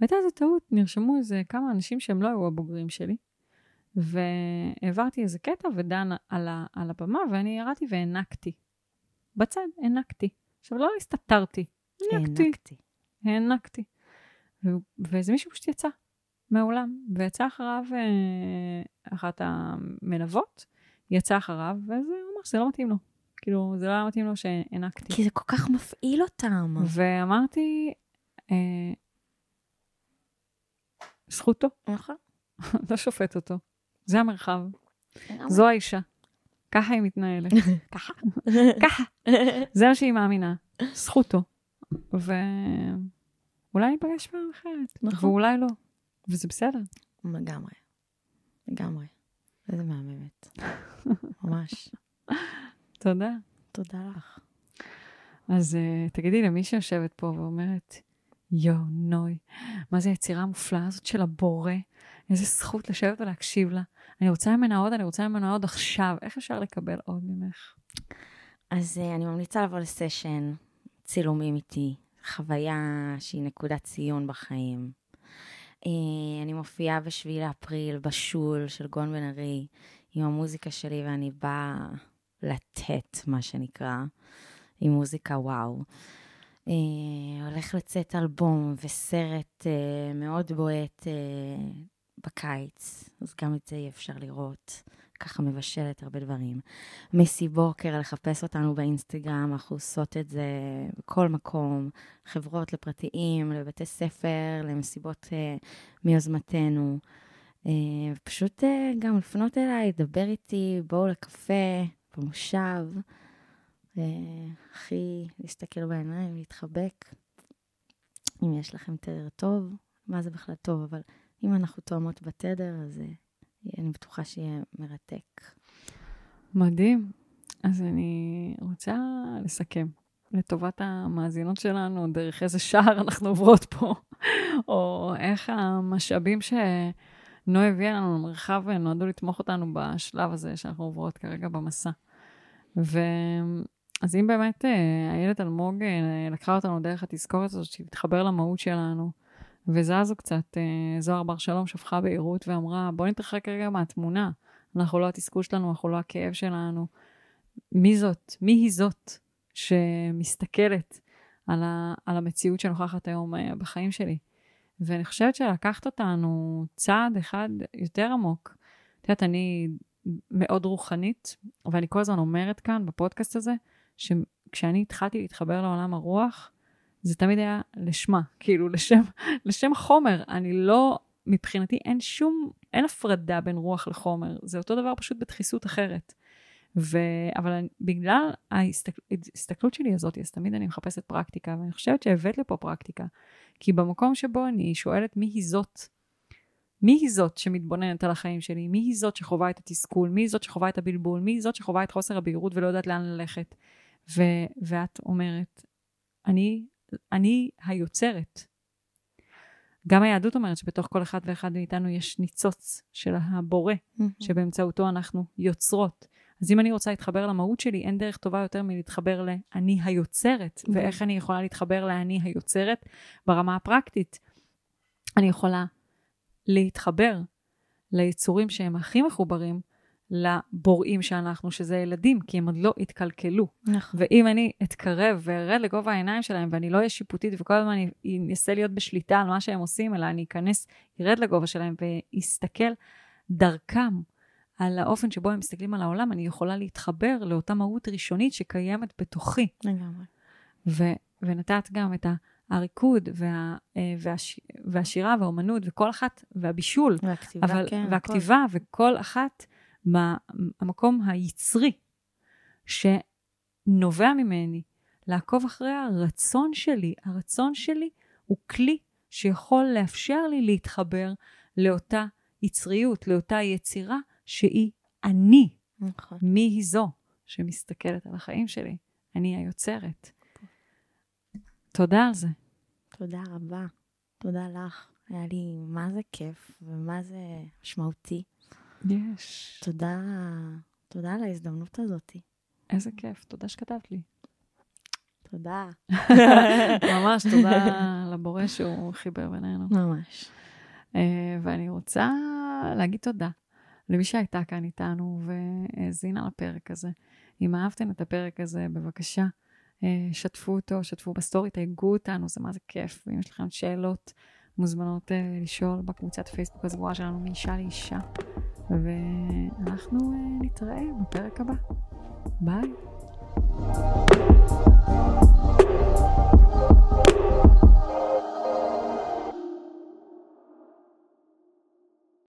והייתה איזה טעות, נרשמו איזה כמה אנשים שהם לא היו הבוגרים שלי. והעברתי איזה קטע ודן על, ה, על הבמה, ואני ירדתי והענקתי. בצד, הענקתי. עכשיו, לא הסתתרתי, הענקתי. הענקתי. הענקתי. ו- ואיזה מישהו פשוט יצא מהאולם, ויצא אחריו אה, אחת המלוות, יצא אחריו, וזה הוא אמר שזה לא מתאים לו. כאילו, זה לא היה מתאים לו שהענקתי. כי זה כל כך מפעיל אותם. ואמרתי, אה, זכותו, נכון. לא שופט אותו. זה המרחב, זו האישה. ככה היא מתנהלת. ככה. ככה. זה מה שהיא מאמינה. זכותו. ואולי ניפגש פעם אחרת. נכון. ואולי לא. וזה בסדר. לגמרי. לגמרי. איזה מהממת. ממש. תודה. תודה לך. אז uh, תגידי למי שיושבת פה ואומרת, יואו, נוי, מה זה היצירה המופלאה הזאת של הבורא? איזה זכות לשבת ולהקשיב לה. אני רוצה ממנה עוד, אני רוצה ממנה עוד עכשיו. איך אפשר לקבל עוד ממך? אז uh, אני ממליצה לבוא לסשן, צילומים איתי, חוויה שהיא נקודת ציון בחיים. Uh, אני מופיעה בשביעי לאפריל בשול של גון בן ארי עם המוזיקה שלי, ואני באה לתת, מה שנקרא, עם מוזיקה וואו. Uh, הולך לצאת אלבום וסרט uh, מאוד בועט בקיץ, אז גם את זה יהיה אפשר לראות. ככה מבשלת הרבה דברים. מסי בוקר, לחפש אותנו באינסטגרם, אנחנו עושות את זה בכל מקום, חברות לפרטיים, לבתי ספר, למסיבות uh, מיוזמתנו. Uh, פשוט uh, גם לפנות אליי, לדבר איתי, בואו לקפה, במושב. Uh, להסתכל בעיניים, להתחבק. אם יש לכם תדר טוב, מה זה בכלל טוב, אבל אם אנחנו תואמות בתדר, אז uh, אני בטוחה שיהיה מרתק. מדהים. אז אני רוצה לסכם. לטובת המאזינות שלנו, דרך איזה שער אנחנו עוברות פה, או איך המשאבים שנועה הביאה לנו למרחב נועדו לתמוך אותנו בשלב הזה שאנחנו עוברות כרגע במסע. ו... אז אם באמת אה, איילת אלמוג אה, לקחה אותנו דרך התזכורת הזאת שהיא מתחבר למהות שלנו, וזזו קצת. אה, זוהר בר שלום שפכה בהירות ואמרה, בוא נתרחק רגע מהתמונה. אנחנו לא התסכול שלנו, אנחנו לא הכאב שלנו. מי זאת? מי היא זאת שמסתכלת על, ה, על המציאות שנוכחת היום אה, בחיים שלי? ואני חושבת שלקחת אותנו צעד אחד יותר עמוק. את יודעת, אני מאוד רוחנית, ואני כל הזמן אומרת כאן בפודקאסט הזה, שכשאני התחלתי להתחבר לעולם הרוח, זה תמיד היה לשמה, כאילו לשם, לשם חומר. אני לא, מבחינתי אין שום, אין הפרדה בין רוח לחומר, זה אותו דבר פשוט בדחיסות אחרת. ו... אבל אני, בגלל ההסתכלות שלי הזאת, אז תמיד אני מחפשת פרקטיקה, ואני חושבת שהבאת לפה פרקטיקה. כי במקום שבו אני שואלת מי היא זאת, מי היא זאת שמתבוננת על החיים שלי? מי היא זאת שחווה את התסכול? מי היא זאת שחווה את הבלבול? מי היא זאת שחווה את חוסר הבהירות ולא יודעת לאן ללכת? ו- ואת אומרת, אני, אני היוצרת. גם היהדות אומרת שבתוך כל אחד ואחד מאיתנו יש ניצוץ של הבורא, mm-hmm. שבאמצעותו אנחנו יוצרות. אז אם אני רוצה להתחבר למהות שלי, אין דרך טובה יותר מלהתחבר ל"אני היוצרת", mm-hmm. ואיך אני יכולה להתחבר ל"אני היוצרת" ברמה הפרקטית. אני יכולה להתחבר ליצורים שהם הכי מחוברים לבוראים שאנחנו, שזה ילדים, כי הם עוד לא התקלקלו. נכון. ואם אני אתקרב וארד לגובה העיניים שלהם, ואני לא אהיה שיפוטית וכל הזמן אנסה להיות בשליטה על מה שהם עושים, אלא אני אכנס, ארד לגובה שלהם ואסתכל דרכם על האופן שבו הם מסתכלים על העולם, אני יכולה להתחבר לאותה מהות ראשונית שקיימת בתוכי. לגמרי. ו- ונתת גם את הריקוד וה, אה, והש, והשירה והאומנות וכל אחת, והבישול. והכתיבה, אבל, כן. והכתיבה, הכל. וכל אחת מהמקום היצרי שנובע ממני, לעקוב אחרי הרצון שלי. הרצון שלי הוא כלי שיכול לאפשר לי להתחבר לאותה יצריות, לאותה יצירה שהיא אני. נכון. מי היא זו שמסתכלת על החיים שלי? אני היוצרת. תודה על זה. תודה רבה. תודה לך. היה לי מה זה כיף ומה זה משמעותי. יש. תודה, תודה על ההזדמנות הזאת. איזה כיף, תודה שכתבת לי. תודה. ממש תודה לבורא שהוא חיבר בינינו. ממש. Uh, ואני רוצה להגיד תודה למי שהייתה כאן איתנו והאזינה לפרק הזה. אם אהבתם את הפרק הזה, בבקשה, uh, שתפו אותו, שתפו בסטורי, תייגו אותנו, זה מה זה כיף. ואם יש לכם שאלות, מוזמנות uh, לשאול בקבוצת פייסבוק הזבועה שלנו מאישה לאישה. ואנחנו uh, נתראה בפרק הבא. ביי.